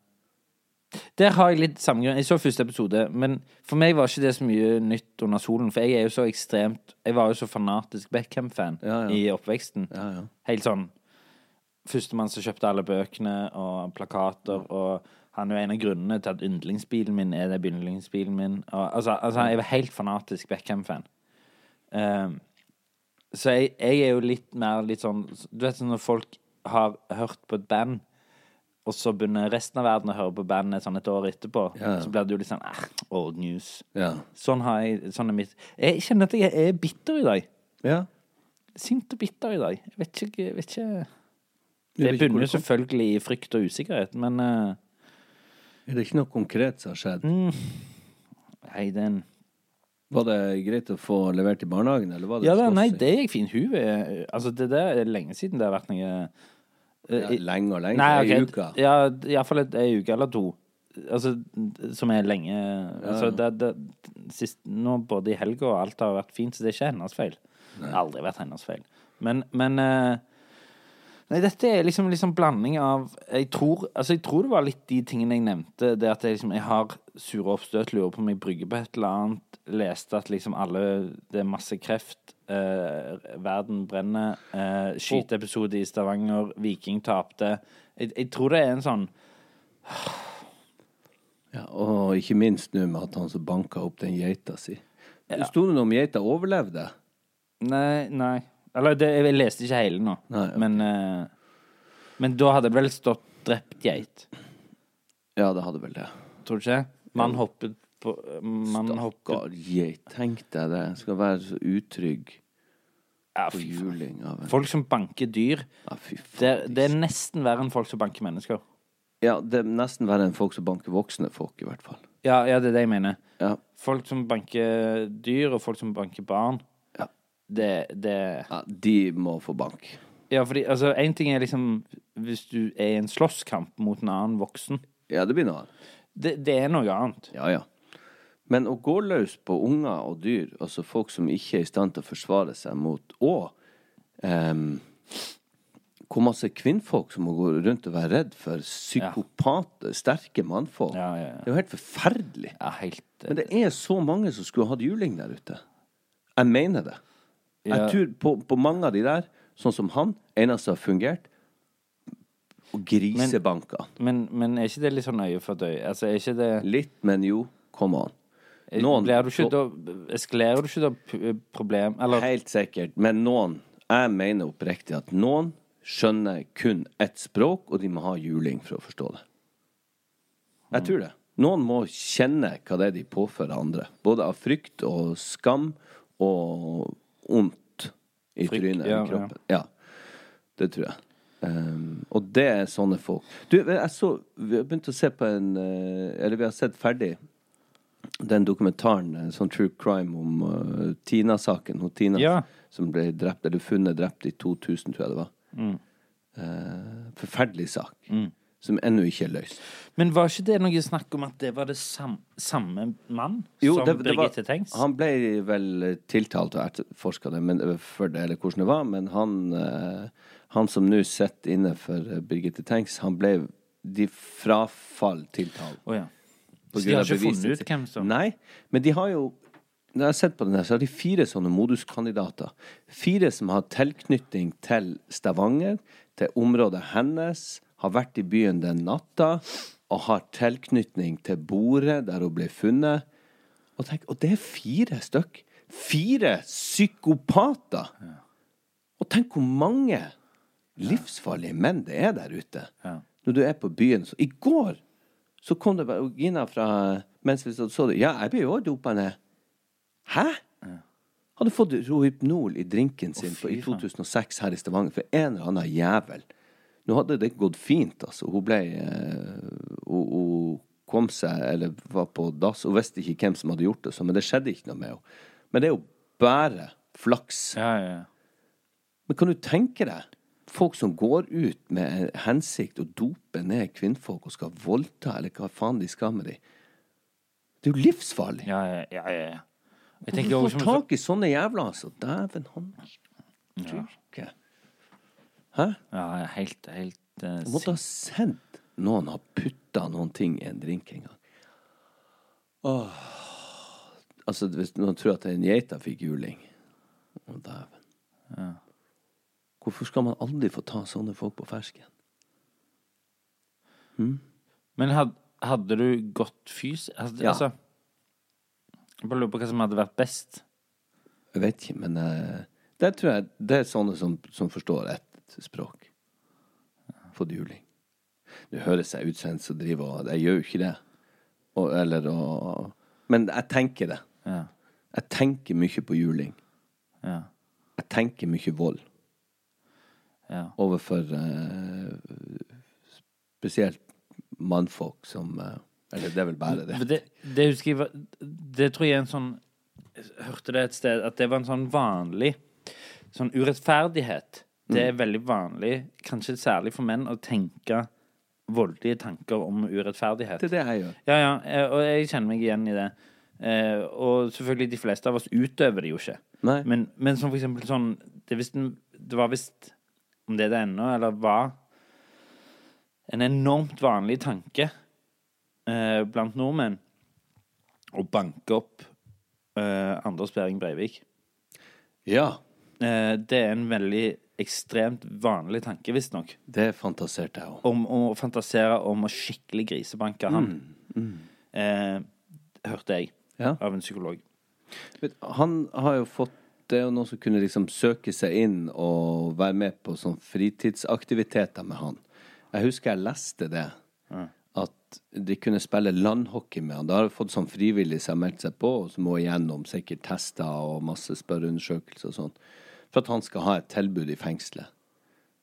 Der har jeg litt samme grunn. Jeg så første episode, men for meg var ikke det så mye nytt under solen. For jeg er jo så ekstremt Jeg var jo så fanatisk Beckham-fan Ja, ja. i oppveksten. Ja, ja. Helt sånn Førstemann som kjøpte alle bøkene og plakater, og han er jo en av grunnene til at yndlingsbilen min er det yndlingsbilen min. Og, altså, altså, jeg var helt fanatisk Beckham-fan. Um, så jeg, jeg er jo litt mer litt sånn Du vet sånn når folk har hørt på et band, og så begynner resten av verden å høre på bandet sånn et år etterpå, Ja. så blir det jo litt sånn eh, old news. Ja. Sånn har jeg Sånn er mitt Jeg kjenner at jeg er bitter i dag. ja. Sint og bitter i dag. Jeg vet ikke, jeg vet ikke Det vet ikke hvor bunner jo det kom- selvfølgelig i frykt og usikkerhet, men eh, Er det ikke noe konkret som har skjedd? Mm. Nei, den Var det greit å få levert i barnehagen, eller var det Ja da, nei, det gikk fint. Hun er Altså, det der er lenge siden det har vært noe ja, Lenge og lenge? Nei, Ei ok, uke? Ja, iallfall ei uke eller to. Altså, som er lenge Altså, det, det, sist, nå både i helga og alt har vært fint, så det er ikke hennes feil. Det har aldri vært hennes feil. Men, men eh, Nei, dette er liksom, liksom blanding av jeg tror, altså jeg tror det var litt de tingene jeg nevnte. Det at jeg, liksom, jeg har sure oppstøt, lurer på om jeg brygger på et eller annet. Leste at liksom alle Det er masse kreft. Eh, verden brenner. Eh, skyteepisode i Stavanger. Viking tapte. Jeg, jeg tror det er en sånn Ja, og ikke minst nå med at han som banka opp den geita si. Sto det noe om geita overlevde? Nei, nei. Eller det, jeg leste ikke hele nå. Nei, ok. Men, eh, men da hadde det vel stått 'drept geit'. Ja, det hadde vel det. Tror du ikke? Man hoppet på Man hoppet Stakkar geit. Tenk deg det. Skal være så utrygg ja, på fy faen. juling av en Folk som banker dyr, Ja, fy faen. det, det er nesten verre enn folk som banker mennesker. Ja, det er nesten verre enn folk som banker voksne folk, i hvert fall. Ja, ja det er det jeg mener. Ja. Folk som banker dyr, og folk som banker barn. Det, det ja de må få bank. Ja, fordi altså, én ting er liksom hvis du er i en slåsskamp mot en annen voksen. Ja, det blir noe annet. Det, det er noe annet. Ja, ja. Men å gå løs på unger og dyr, altså folk som ikke er i stand til å forsvare seg mot Og um, hvor masse kvinnfolk som må gå rundt og være redd for psykopater, sterke mannfolk. Ja, ja, ja. Det er jo helt forferdelig. Ja, helt eh, Men det er så mange som skulle hatt juling der ute. Jeg mener det. Ja. Jeg tror på, på mange av de der, sånn som han, eneste har fungert, og grisebanker. men, men er ikke det litt sånn øye for et øye? Altså, er ikke det Litt, men jo, come on. Noen- Blir du ikke da Eskalerer du ikke da problem Eller Helt sikkert. Men noen, jeg mener oppriktig at noen skjønner kun ett språk, og de må ha juling for å forstå det. Jeg tror det. Noen må kjenne hva det er de påfører andre. Både av frykt og skam og ondt i Frykt, trynet ja, kroppen. Ja. Det tror jeg. Um, og det er sånne folk. Du, jeg så Vi har begynt å se på en eh, Eller vi har sett ferdig den dokumentaren, en sånn true crime om uh, Tina-saken. Hun Tina Ja. som ble drept, eller funnet drept i 2000, tror jeg det var. Mm. Uh, forferdelig sak. Som ennå ikke er løst. Men var ikke det noe snakk om at det var det sam, samme mann Jo, som det- det Birgitte Tengs? Han ble vel tiltalt og etterforska det men, for det, eller hvordan det var, men han, eh, han som nå sitter inne for Birgitte Tengs, han ble de frafall tiltalt. Oh, ja. Så de har ikke funnet ut hvem som Nei, men de har jo Når jeg har sett på den her, så har de fire sånne moduskandidater. Fire som har tilknytning til Stavanger, til området hennes, har vært i byen den natta og har tilknytning til bordet der hun ble funnet. Og, tenk, og det er fire stykk. Fire psykopater! Og tenk hvor mange livsfarlige menn det er der ute. Ja. Når du er på byen. Så, I går så kom det Gina fra Mens vi så det. Ja, jeg ble jo dopa ned. Hæ? Hadde fått Rohypnol i drinken sin oh, i 2006 her i Stavanger for en eller annen jævel. Nå hadde det gått fint, altså. Hun ble eh, hun, hun kom seg, eller var på dass, og visste ikke hvem som hadde gjort det, så, men det skjedde ikke noe med henne. Men det er jo bare flaks. Ja, ja, ja. Men kan du tenke deg folk som går ut med hensikt å dope ned kvinnfolk og skal voldta, eller hva faen de skal med dem? Det er jo livsfarlig. ja, ja, ja, ja, ja. Jeg Du tenker får tak i sånne jævler, altså. Dæven håndstyrke. Hæ? Ja, ja, helt, helt uh, måtte ha sendt noen ha putta noen ting i en drink en gang. Åh. Altså, hvis noen tror at en geita fikk juling Å, dæven. Hvorfor skal man aldri få ta sånne folk på fersken? Men had, hadde du gått fys... Hadde, Ja. altså Jeg bare lurer på hva som hadde vært best. Jeg vet ikke, men uh, det tror jeg det er sånne som, som forstår ett språk. Fått juling. Nå høres jeg ut som en som driver og Jeg gjør jo ikke det. Og, eller å Men jeg tenker det. Ja. Jeg tenker mye på juling. Ja. Jeg tenker mye vold ja. overfor eh, spesielt mannfolk som eh, Eller det er vel bare det. Det, det husker jeg Det tror jeg er en sånn Jeg hørte det et sted at det var en sånn vanlig Sånn urettferdighet. Det er veldig vanlig, kanskje særlig for menn, å tenke voldelige tanker om urettferdighet. Det er det jeg gjør. Ja, ja, eh, og jeg kjenner meg igjen i det. Eh, og selvfølgelig, de fleste av oss utøver det jo ikke. Nei. Men, men som for eksempel sånn Det, visst en- det var visst Om det er det ennå, eller var En enormt vanlig tanke eh, blant nordmenn å banke opp eh, Anders Behring Breivik. Ja. Eh, det er en veldig ekstremt vanlig tanke, visstnok. Det fantaserte jeg om. Om å fantasere om å skikkelig grisebanke han. Eh, hørte jeg Ja. av en psykolog. Han har jo fått Det er jo noen som kunne liksom søke seg inn og være med på sånn fritidsaktiviteter med han. Jeg husker jeg leste det. At de kunne spille landhockey med han. Da har de fått sånn frivillig som har meldt seg på, og som må igjennom sikkert tester og masse spørreundersøkelser og sånn. For at han skal ha et tilbud i fengselet.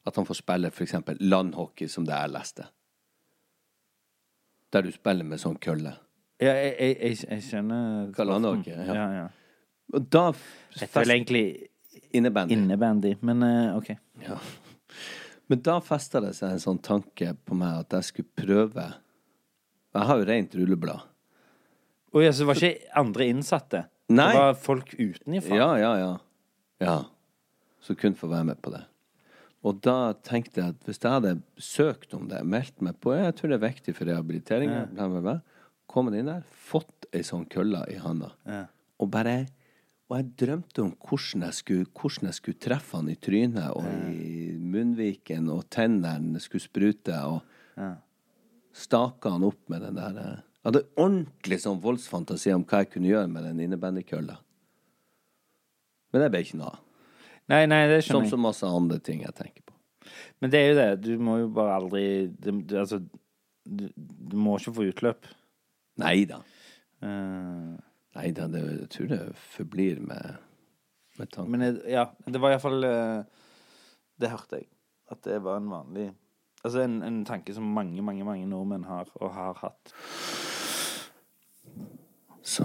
At han får spille f.eks. landhockey, som det jeg leste. Der du spiller med sånn kølle. Ja, jeg, jeg, jeg, jeg kjenner Hva landhockey, ja. Ja, ja. Og da Jeg føler egentlig Innebandy. innebandy, men eh, OK. Ja. Men da festa det seg en sånn tanke på meg at jeg skulle prøve Jeg har jo rent rulleblad. Å ja, så det var ikke andre innsatte? Nei. Det var folk utenifra? Ja, ja, ja. Ja. Så kunne få være med på det. Og da tenkte jeg at hvis jeg hadde søkt om det, meldt meg på Jeg tror det er viktig for rehabiliteringen. Ja. Kommet inn der, fått ei sånn kølle i handa. Og bare Og jeg drømte om hvordan jeg skulle, hvordan jeg skulle treffe han i trynet og i munnviken, og tennene skulle sprute, og staka han opp med den der eh, Jeg hadde ordentlig sånn voldsfantasi om hva jeg kunne gjøre med den innebandykølla. Men det ble ikke noe av. Nei, nei, det Som skjønner så masse andre ting jeg tenker på. Men det er jo det. Du må jo bare aldri det, det, Altså, du, du må ikke få utløp. Nei da. Eh, Nei da, det, jeg tror det forblir med, med tanken. men jeg, ja, det var iallfall uh, Det hørte jeg. At det var en vanlig Altså en, en tanke som mange, mange mange nordmenn har, og har hatt. Så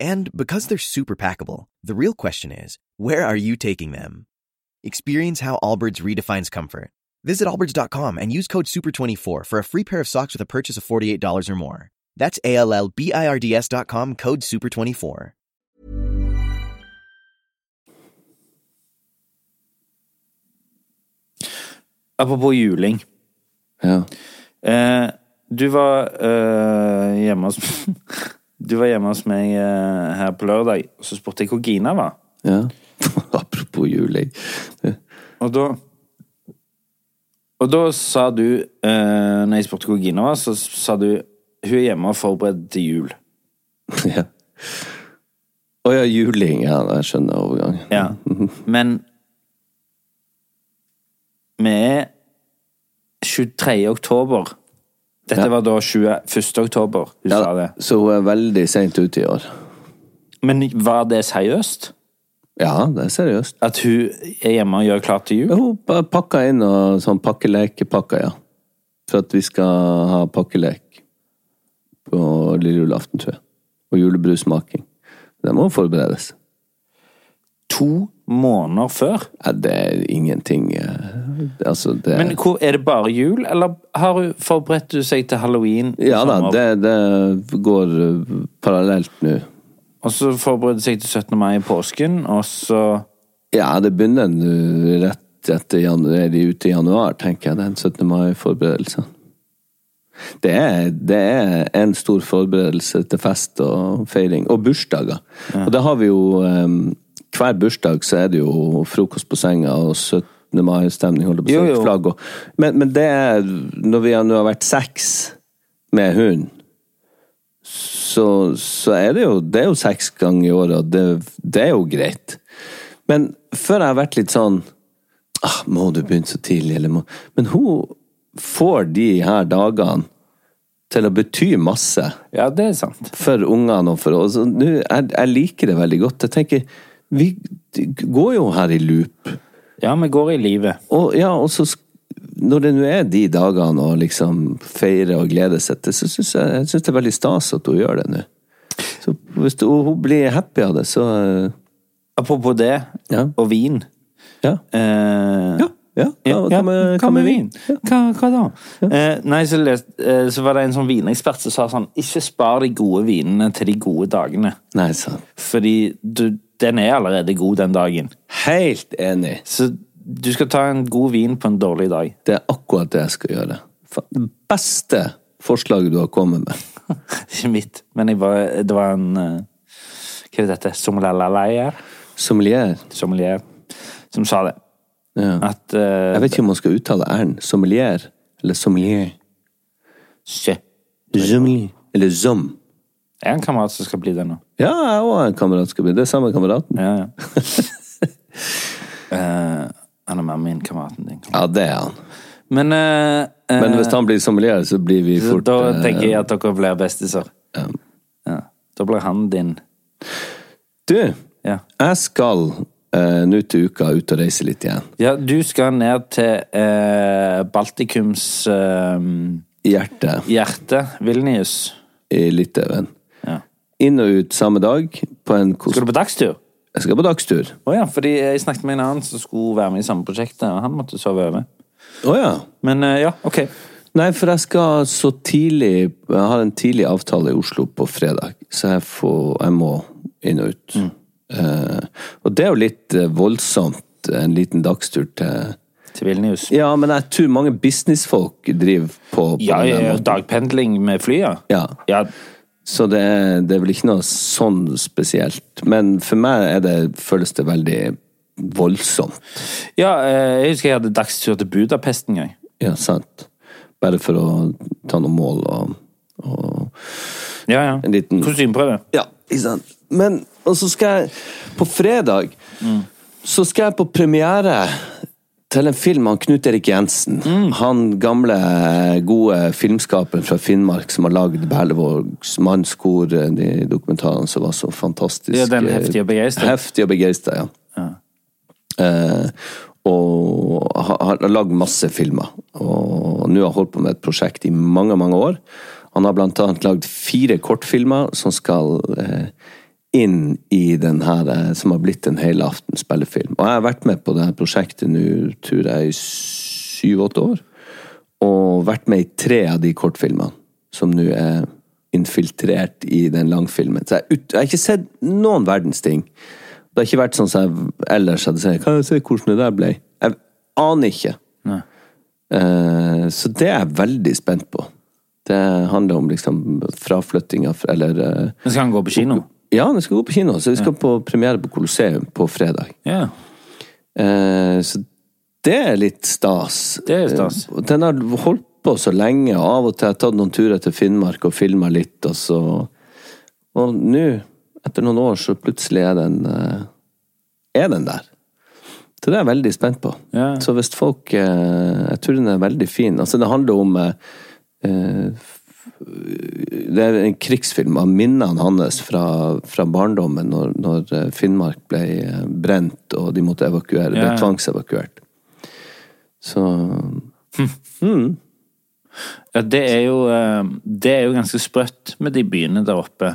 And because they're super packable, the real question is, where are you taking them? Experience how Allbirds redefines comfort. Visit allbirds.com and use code SUPER24 for a free pair of socks with a purchase of $48 or more. That's A-L-L-B-I-R-D-S dot com, code SUPER24. Apropos juling. ja. Eh, du var eh, hjemme hos Du var hjemme hos meg eh, her på lørdag, og så spurte jeg hvor Gina var. ja. Apropos juling. Og da Og da sa du, eh, når jeg spurte hvor Gina var, så sa du hun er hjemme og forbereder til jul. ja. Å ja, juling. Ja, jeg skjønner overgangen. Ja. Men vi er 23. oktober. Dette Ja. var da 21. oktober du sa det. Så hun er veldig seint ute i år. Men var det seriøst? Ja, det er seriøst. At hun er hjemme og gjør klart til jul? Hun pakka inn og sånn pakkelekepakker, ja. For at vi skal ha pakkelek på lille julaften, tror jeg. Og julebrusmaking. Det må forberedes. To måneder før? Ja, det er ingenting eh, Altså, det Men hvor, er det bare jul, eller har hun forberedt du seg til halloween? Ja da, det, det går eh, parallelt nå. Og så forbereder seg til 17. mai i påsken, og så Ja, det begynner rett etter januar, er de ute i januar, tenker jeg. Den 17. mai-forberedelsen. Det er, det er en stor forberedelse til fest og feiring. Og bursdager. Og det har vi jo um, Hver bursdag så er det jo frokost på senga og 17. mai-stemning, holder på å. Flagg og men, men det er Når vi nå har vært seks med hund, så, så er det jo Det er jo seks ganger i året, og det, det er jo greit. Men før jeg har vært litt sånn ah, Må du begynne så tidlig, eller må Men hun får de her dagene til å bety masse Ja, det er sant. for ungene og for oss. Jeg, jeg liker det veldig godt. Jeg tenker Vi går jo her i loop. Ja, vi går i livet. Og ja, og så når det nå er de dagene å liksom feire og glede seg til, så syns jeg, jeg synes det er veldig stas at hun gjør det nå. Så hvis du, hun blir happy av det, så eh, Apropos det, Ja. og vin. Ja. Eh, Ja. ja, hva, hva, med, hva med vin? Hva, hva da? Eh, nei, så, lest, eh, så var det en sånn vinekspert som sa sånn Ikke spar de gode vinene til de gode dagene. Nei, sant. Fordi du, den er allerede god den dagen. Helt enig. Så du skal ta en god vin på en dårlig dag. Det er akkurat det jeg skal gjøre. Det beste forslaget du har kommet med. Ikke mitt, men var, det var en eh, Hva er dette? Sommelalaleier? Sommelier. Sommelier. Som sa det. Ja. At uh, Jeg vet ikke om man skal uttale r-en. Sommelier. Eller sommelier. Sommelier. Eller zom. Jeg er en kamerat som skal bli det nå. Ja, jeg òg har en kamerat skal bli det. er samme kameraten. Ja, ja. Eh, han er mer min kameraten din. Ja, det er han. Men, eh, eh, Men hvis han blir sommelier, så blir vi fort Da eh, tenker jeg at dere blir bestiser. Ja. Ja. Da blir han din. Du, Ja. jeg skal eh, nå til uka ut og reise litt igjen. ja, du skal ned til eh, Baltikums I hjerte, Vilnius. I Litauen. Inn og ut samme dag på en kos... Skal du på dagstur? Jeg skal på dagstur. Å ja, fordi jeg snakket med en annen som skulle være med i samme prosjektet, og han måtte sove over. Å ja. Men eh, ja, OK. Nei, for jeg skal så tidlig Jeg har en tidlig avtale i Oslo på fredag, så jeg, får, jeg må inn og ut. Mm. Eh, og det er jo litt eh, voldsomt, en liten dagstur til Til Vilnius. Ja, men jeg tror mange businessfolk driver på, på Ja, den ja, ja, måten. dagpendling med flyet. Ja. Ja, Så det er, det er vel ikke noe sånn spesielt. Men for meg er det, føles det veldig voldsomt. ja eh, jeg husker jeg hadde dagstur til Budapest en gang. Ja, sant. Bare for å ta noen mål og, og Ja, ja. en liten Kostymeprøve. Ja, ikke sant. Men, og så skal jeg På fredag så skal jeg på premiere til en film av Knut Erik Jensen. Han gamle, gode filmskaperen fra Finnmark som har lagd Berlevågs mannskor, de dokumentarene som var så fantastiske. Ja, den Heftig og begeistra? Heftig og begeistra, ja. Eh, og har, har lagd masse filmer. Og nå har holdt på med et prosjekt i mange, mange år. Han har blant annet lagd fire kortfilmer som skal eh, inn i den her, eh, som har blitt en helaften spillefilm. Og jeg har vært med på det her prosjektet nå, tror jeg, i syv-åtte år. Og vært med i tre av de kortfilmene, som nå er infiltrert i den langfilmen. Så jeg, jeg har ikke sett noen verdens ting. Det har ikke vært sånn som jeg ellers hadde sagt. Kan jeg se hvordan det der ble? Jeg aner ikke. Eh, så det er jeg veldig spent på. Det handler om liksom fraflyttinga Eller eh, Men skal han gå på kino? Ja, den skal gå på kino. Så vi skal på premiere på Colosseum på fredag. Ja. Eh, så det er litt stas. Det er stas. Eh, Den har holdt på så lenge, og av og til har jeg tatt noen turer til Finnmark og filma litt, og så Og nå, etter noen år, så plutselig er den eh, Er den der. Så det er jeg veldig spent på. Ja. Så hvis folk eh, Jeg tror den er veldig fin. Altså, det handler om eh, det er en krigsfilm av minnene hans fra, fra barndommen, når, når eh, Finnmark ble eh, brent og de måtte evakuere. Ja, ja. Ble tvangsevakuert. Så Ja, det er jo eh, Det er jo ganske sprøtt med de byene der oppe.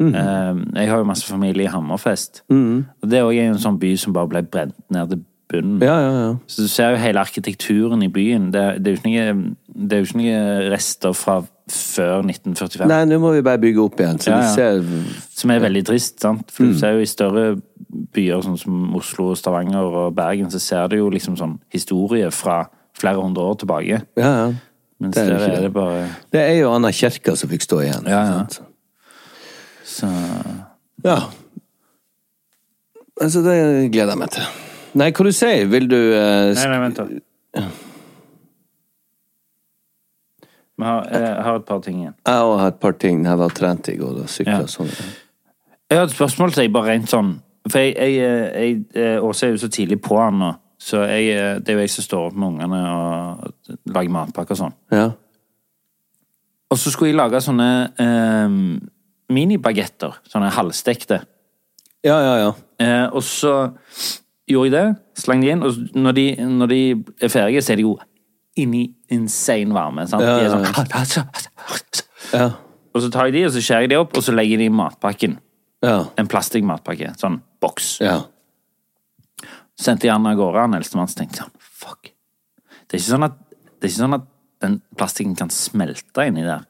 Mm. Jeg har jo masse familie i Hammerfest. Og det er òg en sånn by som bare ble brent ned til bunnen. Ja, ja, ja. Så du ser jo hele arkitekturen i byen. Det, det er jo ikke noe, det er jo ikke noen rester fra før 1945. Nei, nå må vi bare bygge opp igjen, så Ja, vi ja. ser Som er veldig trist, sant? For du ser jo i større byer sånn som Oslo, Stavanger og Bergen, så ser du jo liksom sånn historie fra flere hundre år tilbake. Ja, ja. Mens Det er der er det. bare Det er jo Anna Kjerka som fikk stå igjen. Ja, ja. så Ja. Altså, det gleder jeg meg til. Nei, hva du sier Vil du eh, Nei, nei, vent, da. Vi har, jeg har et par ting igjen. Jeg òg har et par ting. Jeg var trent i går og sykla Ja. sånn. Jeg har et spørsmål til deg, bare rent sånn. For jeg, jeg, jeg, jeg Åse er jo så tidlig på han nå, så jeg, det er jo jeg som står opp med ungene og lager matpakke og sånn. Ja. Og så skulle jeg lage sånne eh, minibagetter. Sånne halvstekte. Ja, ja, ja. Eh, og så gjorde jeg det, slang de inn, og når de, når de er ferdige, så er de jo inni insane varme. Sant? Ja, De er sånn, ja. Og så tar jeg de, og så skjærer jeg de opp, og så legger jeg de i matpakken. ja. En plastikkmatpakke. Sånn boks. ja. Sendte jeg han av gårde, han eldstemann, så tenkte jeg sånn, fuck. Det er sånn at, det er ikke sånn at den plastikken kan smelte inni der.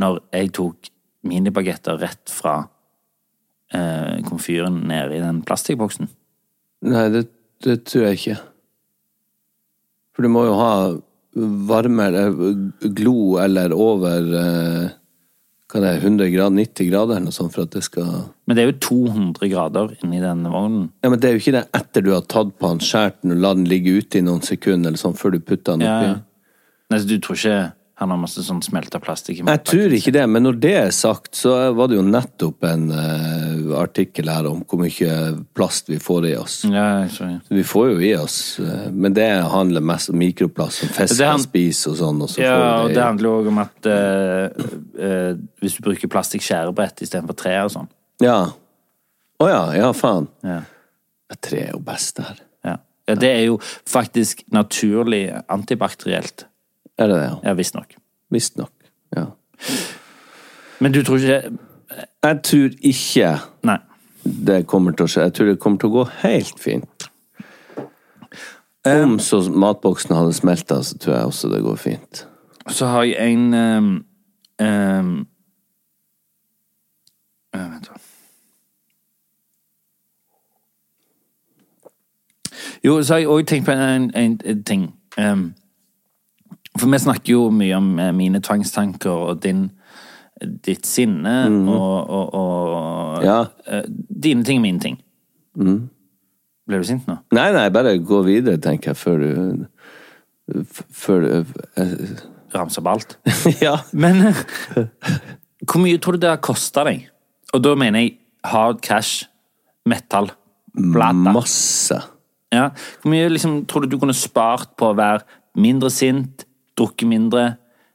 Når jeg tok minibagetter rett fra eh, komfyren ned i den plastikkboksen. Nei, det, det tror jeg ikke. For du må jo ha varme glo eller over eh, hva det er, 100 grader, 90 grader eller noe sånt for at det skal Men det er jo 200 grader inni denne vognen. Ja, men det er jo ikke det etter du har tatt på den, skåret den og la den ligge ute i noen sekunder eller sånn før du putter den oppi. ja. Nei, så du tror ikke han har masse sånn smelta plastikk Jeg tror ikke det, men når det er sagt, så var det jo nettopp en uh, artikkel her om hvor mye plast vi får i oss. Ja, så- Vi får jo i oss, uh, men det handler mest om mikroplast som Det fisker han- spiser og sånn. Og så Ja, får og det det handler jo òg om at uh, hvis du bruker plastikkskjærebrett istedenfor tre og sånn Ja. Å ja, ja, faen. ja. Tre er jo best der. Ja. ja, det er jo faktisk naturlig antibakterielt. Er det det, ja? Ja, visstnok. Visstnok. Ja. Men du tror ikke Jeg tror ikke Nei. det kommer til å skje. Jeg tror det kommer til å gå helt fint. Om så matboksen hadde smelta, så tror jeg også det går fint. Så har jeg en um, um, eh, Vent, da. Jo, så har jeg òg tenkt på en, en, en ting. Ehm, for vi snakker jo mye om eh, mine tvangstanker og din ditt sinne og, og, og Ja. eh, Dine ting og mine ting. Ble du sint nå? Nei, nei, bare gå videre, tenker jeg, før du Før du eh, Ramse opp alt? Ja. Men hvor mye tror du det har kosta deg? Og da mener jeg hard cash, metal, plata. Masse. Ja. Hvor mye liksom, tror du du kunne spart på å være mindre sint, drukket mindre?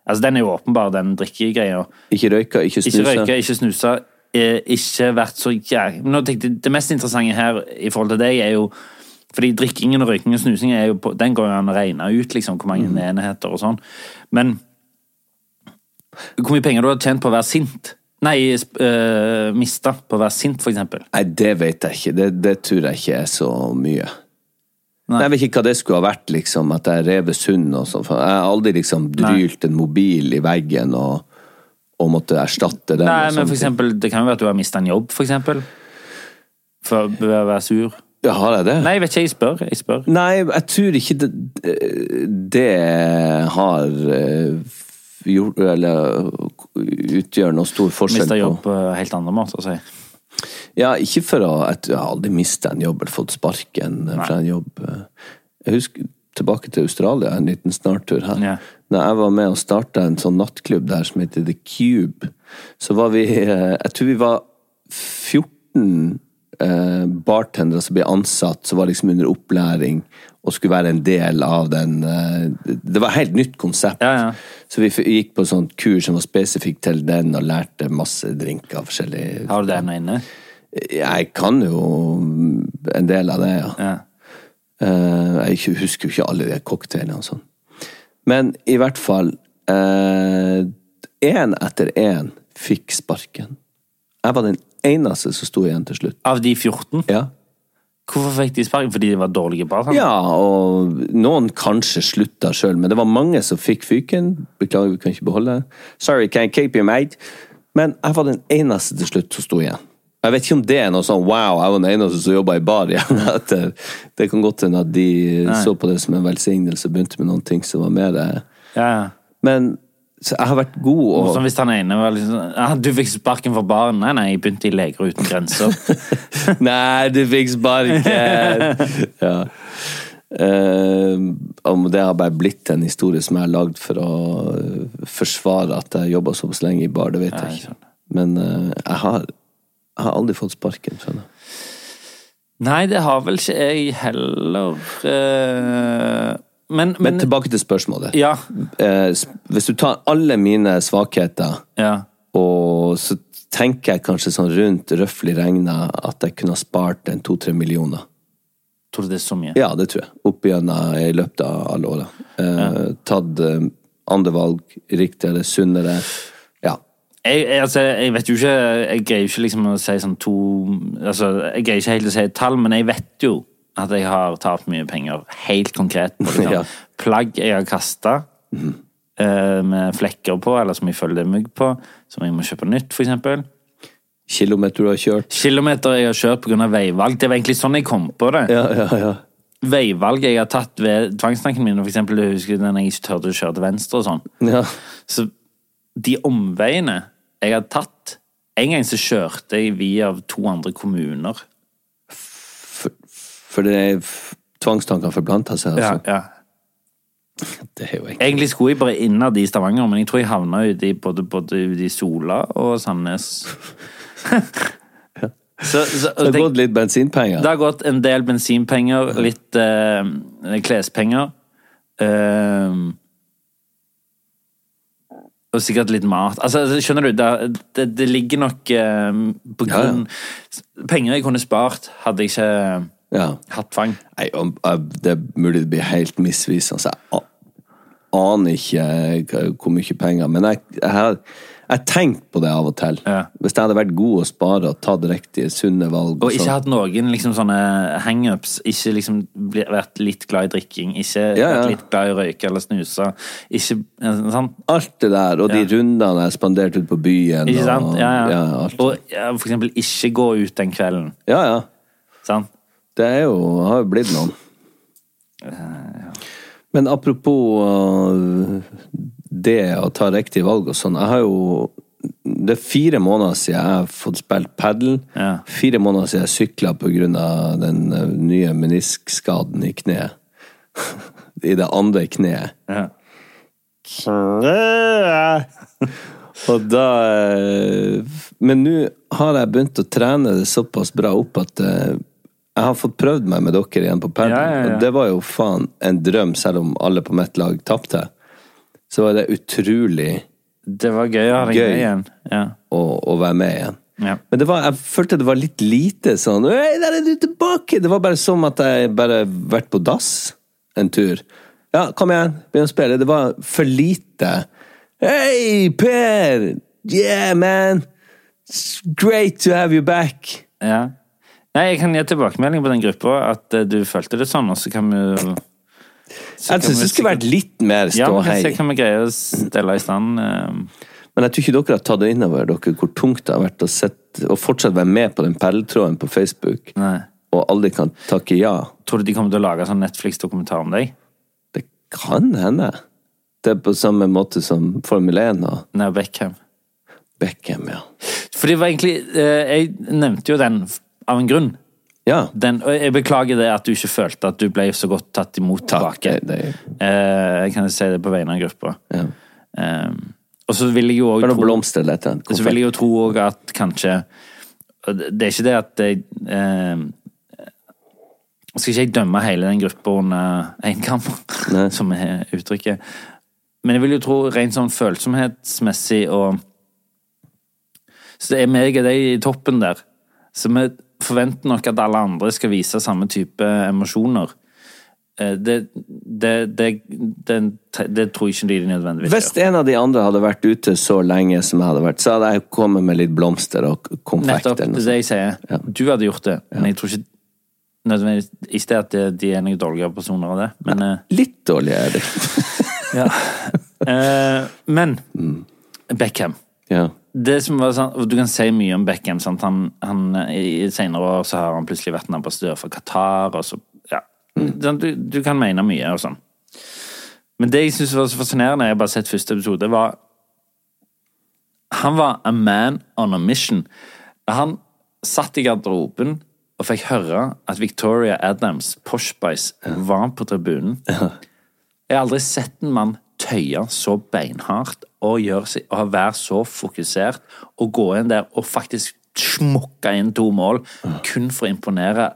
Altså, den er jo åpenbar, den drikkegreia. Ikke røyka, ikke Ikke røyka, ikke snuse. Eh, ikke vært så jævlig Nå tenkte jeg, Det mest interessante her i forhold til deg er jo fordi drikkingen og røyking og snusing er jo på, den går jo an å regne ut, liksom, hvor mange enheter og sånn. Men hvor mye penger du har tjent på å være sint? Nei, sp- eh, mista på å være sint, eksempel. Nei, det vet jeg ikke. Det, det tror jeg ikke er så mye. Nei. Jeg vet ikke hva det skulle ha vært, liksom. At jeg rev sund og sånn. Jeg har aldri liksom drylt en mobil i veggen og, og måtte erstatte den. Nei, men for eksempel, det kan jo være at du har mista en jobb, for eksempel. For å være sur. Ja, har jeg det? Nei, jeg vet ikke, jeg spør. Jeg spør. Nei, jeg tror ikke det, det har eh, gjort Eller utgjør noen stor forskjell på Mista jobb på helt andre måter, å si. Ja, ikke for å Jeg har aldri mista en jobb eller fått sparken fra en jobb. Jeg husker tilbake til Australia, en liten snartur her. Ja. Når jeg var med og starta en sånn nattklubb der som heter The Cube, så var vi eh, Jeg tror vi var 14 eh, bartendere som ble ansatt, som var liksom under opplæring og skulle være en del av den eh, Det var et helt nytt konsept. Ja, ja. Så vi gikk på sånt kurs som var spesifikt til den, og lærte masse drinker. forskjellig. Har du det ennå inne? jeg kan jo en del av det, ja. Ja. Eh, jeg husker jo ikke alle de cocktailene og sånn. Men i hvert fall Én etter én fikk sparken. Jeg var den eneste som sto igjen til slutt. Av de 14? Ja. Hvorfor fikk de sparken? Fordi de var dårlige bartendere? ja, og noen kanskje slutta sjøl, men det var mange som fikk fyken. Beklager, vi kan ikke beholde. Sorry, can't keep you, mate? Men jeg var den eneste til slutt som sto igjen. Jeg vet ikke om det er noe sånn wow, jeg var den eneste som jobba i bar igjen. etter. det, det kan godt hende at de så på det som en velsignelse og begynte med noen ting som var mer eh, ja. Men så jeg har vært god og Som hvis han ene var liksom sånn, ah, Du fikk sparken for barn. Nei, nei, jeg begynte i Leger uten grenser. Nei, du fikk sparken! ja. Eh, om det har bare blitt en historie som jeg har lagd for å eh, forsvare at jeg jobba såpass lenge i bar, det vet Ja, jeg jeg ikke. Men eh, jeg, har, jeg har aldri fått sparken, skjønner du. Nei, det har vel ikke jeg heller. Eh, men, Men tilbake til spørsmålet. Ja. Eh, hvis du tar alle mine svakheter, Ja. og så tenker jeg kanskje sånn rundt røftlig regna at jeg kunne ha spart en to-tre millioner. Tror du det er så mye? Ja, det tror jeg. Opp igjennom i løpet av alle åra. Ja. Tatt eh, andre valg, riktigere, sunnere. Ja. Jeg, jeg, altså, jeg vet jo ikke Jeg greier jo ikke liksom å si sånn to Altså, jeg greier ikke helt å si et tall, men jeg vet jo at jeg har tapt mye penger. Helt konkret. På liksom. Ja. Plagg jeg har kasta med flekker på, eller som jeg følger det er på, som jeg må kjøpe nytt, eksempel. Kilometer du har kjørt. Kilometer jeg har kjørt pga. veivalg. Det var egentlig sånn jeg kom på det. Ja, ja, ja. Veivalg jeg har tatt ved tvangstanken min, eksempel jeg husker den jeg ikke turte å kjøre til venstre og sånn. ja. Så de omveiene jeg har tatt En gang så kjørte jeg via to andre kommuner. For, det er tvangstankene forplanta seg, Ja, altså. ja. Det jo egentlig skulle jeg bare innad i Stavanger, men jeg tror jeg havna ute i både, både i Sola og Sandnes. så, så, Det har gått litt bensinpenger. Det har gått en del bensinpenger, litt eh, klespenger. eh, og sikkert litt mat. Altså, skjønner du, det, det, det ligger nok eh, på Ja, ja. grunn Penger jeg kunne spart, hadde jeg ikke Ja. hatt tvang. Nei, det er mulig det blir helt misvisende. så Jeg aner ikke hvor mye penger Men jeg, jeg jeg tenkt på det av og til. Ja. Hvis jeg hadde vært god å spare og tatt riktige, sunne valg Og ikke sånn. hatt noen liksom sånne hangups. Ikke liksom vært litt glad i drikking. Ikke Ja, ja. vært litt glad i å røyke eller snuse. Ikke eh, sant? Alt det der, og de rundene jeg spanderte ut på byen. Ikke sant? Og, Ja, ja. alt. Og for eksempel ikke gå ut den kvelden. ja, ja. Sant? Det er jo, har jo blitt noen. Men apropos uh, det å ta riktig valg og sånn. Jeg har jo Det er fire måneder siden jeg har fått spilt padel. Ja. Fire måneder siden jeg sykla pga. den uh, nye meniskskaden i kneet. I det andre kneet. Ja. Og da eh, Men nå har jeg begynt å trene det såpass bra opp at eh, jeg har fått prøvd meg med dere igjen på padel. Ja, ja, ja. Det var jo faen en drøm, selv om alle på mitt lag tapte. Så var det utrolig Det var gøy å ha deg med igjen. Ja. å, å være med igjen. Ja. Men det var, jeg følte det var litt lite sånn Hei, der er du tilbake! Det var bare som at jeg bare vært på dass en tur. Ja, kom igjen, begynn å spille. Det var for lite. Hei, Per! Yeah, man! It's great to have you back! ja. Nei, jeg kan gi tilbakemelding på den gruppa at eh, du følte det sånn, og så kan vi jo så Jeg syns det skulle vært litt mer Ja, vi kan se ståhei. hva vi greier å stelle i stand. eh. Men jeg tror ikke dere har tatt det innover dere hvor tungt det har vært å, sette, å fortsatt være med på den perletråden på Facebook, Nei. og aldri kan takke ja. Tror du de kommer til å lage sånn Netflix-dokumentar om deg? Det kan hende. Det er på samme måte som Formel 1 og Nei, Beckham. Beckham, ja. For det var egentlig eh, Jeg nevnte jo den av en grunn. Ja. Den, og jeg beklager det at du ikke følte at du ble så godt tatt imot Takk. tilbake. Det, det, Eh, jeg kan si det på vegne av gruppa. ja. Eh, og så vil jeg jo òg tro annet. Så vil jeg jo tro også at kanskje Det det er ikke det at jeg eh, Skal ikke jeg dømme hele den gruppa under én kam, som er uttrykket. Men jeg vil jo tro rent sånn følsomhetsmessig og Så det er meg og deg i toppen der. Så vi forventer nok at alle andre skal vise samme type emosjoner. Eh, Det, det, det, det, tror jeg ikke de nødvendigvis gjør. Hvis en av de andre hadde vært ute så lenge som jeg hadde vært, så hadde jeg kommet med litt blomster og konfekt. Nettopp. eller Det er det jeg sier. Ja. Du hadde gjort det, men jeg tror ikke nødvendigvis Ikke at de er noen dårligere personer av det, men ja. Litt dårligere er de. ja. Eh, Men Beckham. Ja. Det som var sånn, Du kan si mye om Beckham. Sant? Han, han, I senere år så har han plutselig vært en ambassadør for Qatar. og så, ja. Sånn, Du, du kan mene mye og sånn. Men det jeg syns var så fascinerende, jeg har bare sett første episode, var Han var a man on a mission. Han satt i garderoben og fikk høre at Victoria Adams, Posh Spice, var på tribunen. Jeg har aldri sett en mann tøye så beinhardt og, gjøre og være så fokusert og gå inn der og faktisk smukke inn to mål kun for å imponere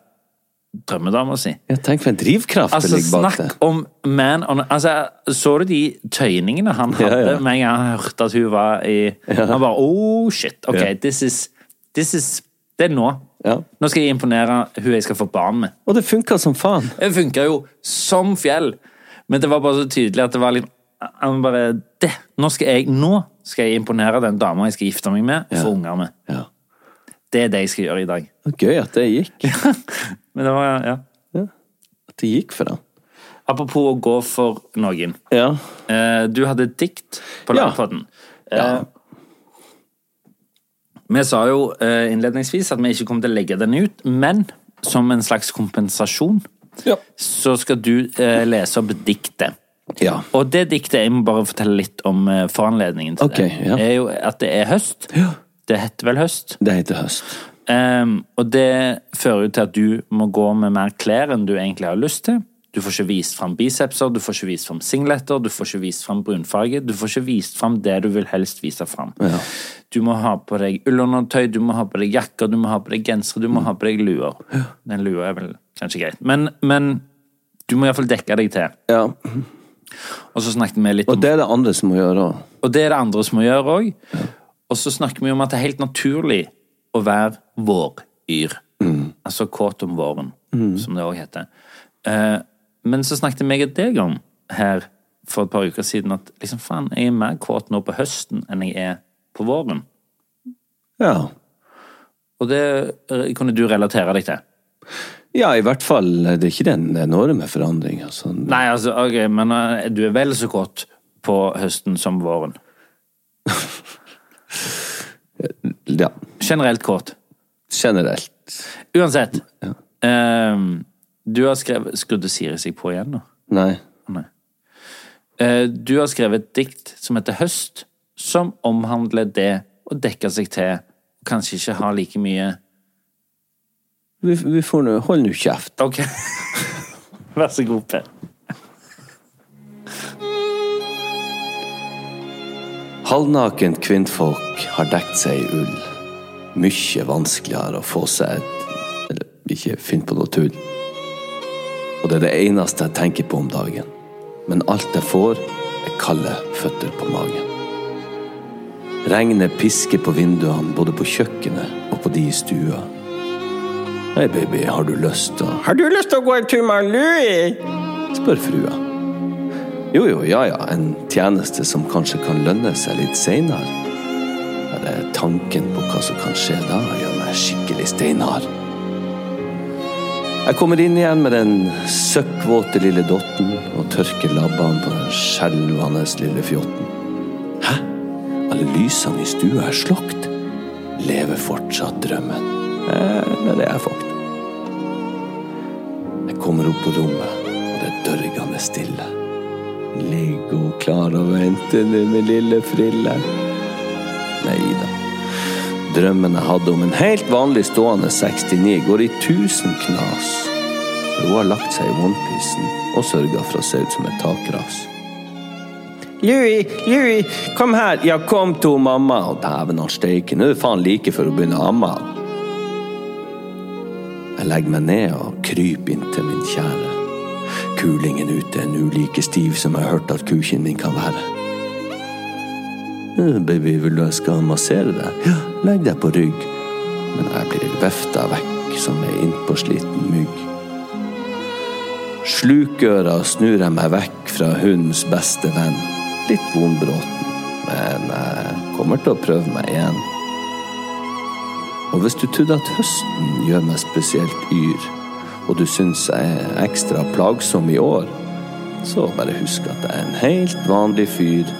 drømmedama si. Ja, tenk for en drivkraft Altså, det ligger bak det. snakk om man on Altså, så du de tøyningene han hadde ja. med en gang han hørte at hun var i Han bare Oh, shit. OK, Ja. this is This is Det er nå. Ja. Nå skal jeg imponere hun jeg skal få barn med. Og det funka som faen. Det funka jo som fjell. Men det var bare så tydelig at det var litt Han bare det, Nå skal jeg Nå skal jeg imponere den dama jeg skal gifte meg med, og få unger med. Ja. Det er det jeg skal gjøre i dag. Gøy at det gikk. Men det var Ja. At det gikk for den. Apropos å gå for noen. Ja. Eh, du hadde et dikt på Ja. livepodden. Eh, vi sa jo eh, innledningsvis at vi ikke kom til å legge den ut, men som en slags kompensasjon Ja. så skal du eh, lese opp diktet. Ja. Og det diktet, jeg må bare fortelle litt om eh, foranledningen til okay, det, ja. er jo at det er høst. Det heter vel høst. Det heter høst. Um, og det fører jo til at du må gå med mer klær enn du egentlig har lyst til. Du får ikke vist fram bicepser, du får ikke vist fram singleter, du får ikke vist fram brunfarge. Du får ikke vist fram det du vil helst vise fram. Du må ha på deg ullundertøy, du må ha på deg jakker, du må ha på deg gensere, du må ha på deg luer. Den lua er vel kanskje greit. Men, men du må iallfall dekke deg til. Ja. Og så snakket vi litt Og det er det andre som må gjøre òg. og det er det andre som må gjøre òg. Og så snakker vi om at det er helt naturlig å være våryr. Altså kåt om våren, som det òg heter. Eh, men så snakket jeg og deg om her for et par uker siden at liksom faen, jeg er mer kåt nå på høsten enn jeg er på våren. Ja. Og det eh, kunne du relatere deg til. Ja, i hvert fall. Det er ikke den enorme forandringa. Altså. Nei, altså, ok, men eh, du er vel så kåt på høsten som våren. Ja. Generelt kåt. Generelt. Uansett. ehm, du har skrevet Skrudde Siri seg på igjen nå? Nei. Nei. Eh, du har skrevet et dikt som heter Høst, som omhandler det å dekke seg til, og kanskje ikke ha like mye Vi, vi får nå Hold nå kjeft. Ok. Vær så god, Per. Halvnakent kvinnfolk har dekt seg i ull. Mykje vanskeligere å få seg et Eller ikke finn på noe tull. Og det er det eneste jeg tenker på om dagen. Men alt jeg får, er kalde føtter på magen. Regnet pisker på vinduene både på kjøkkenet og på de i stua. Hei, baby, har du lyst til å Har du lyst til å gå en tur med Louie? spør frua. Jo, jo, ja, ja, en tjeneste som kanskje kan lønne seg litt seinere. Bare tanken på hva som kan skje da, gjør meg skikkelig steinhard. Jeg kommer inn igjen med den søkkvåte lille dotten og tørker labbene på den skjelvende lille fjotten. Hæ? Alle lysene i stua er slokt. Lever fortsatt drømmen? Eller er jeg fucked? Kommer opp på rommet, og det er dørgende stille. Ligger hun klar og venter nu med lille frille? Nei da. Drømmen jeg hadde om en helt vanlig stående 69 går i tusen knas. For hun har lagt seg i onepiecen og sørga for å se ut som et takras. Louis, Louis, kom her. Ja, kom to mamma. Og dæven han steike, nå er det faen like før hun begynner å amme. Jeg legger meg ned og kryper inntil min kjære. Kulingen ute er nå like stiv som jeg har hørt at kuken min kan være. «Eh, Baby, vil du jeg skal massere deg? Ja, legg deg på rygg. Men jeg blir vefta vekk som ei innpåsliten mygg. Slukøra snur jeg meg vekk fra hundens beste venn. Litt vonbråten, men jeg kommer til å prøve meg igjen. Og hvis du trodde at høsten gjør meg spesielt yr, og du syns jeg er ekstra plagsom i år, så bare husk at jeg er en helt vanlig fyr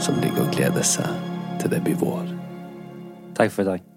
som ligger og gleder seg til det blir vår. Takk for i dag.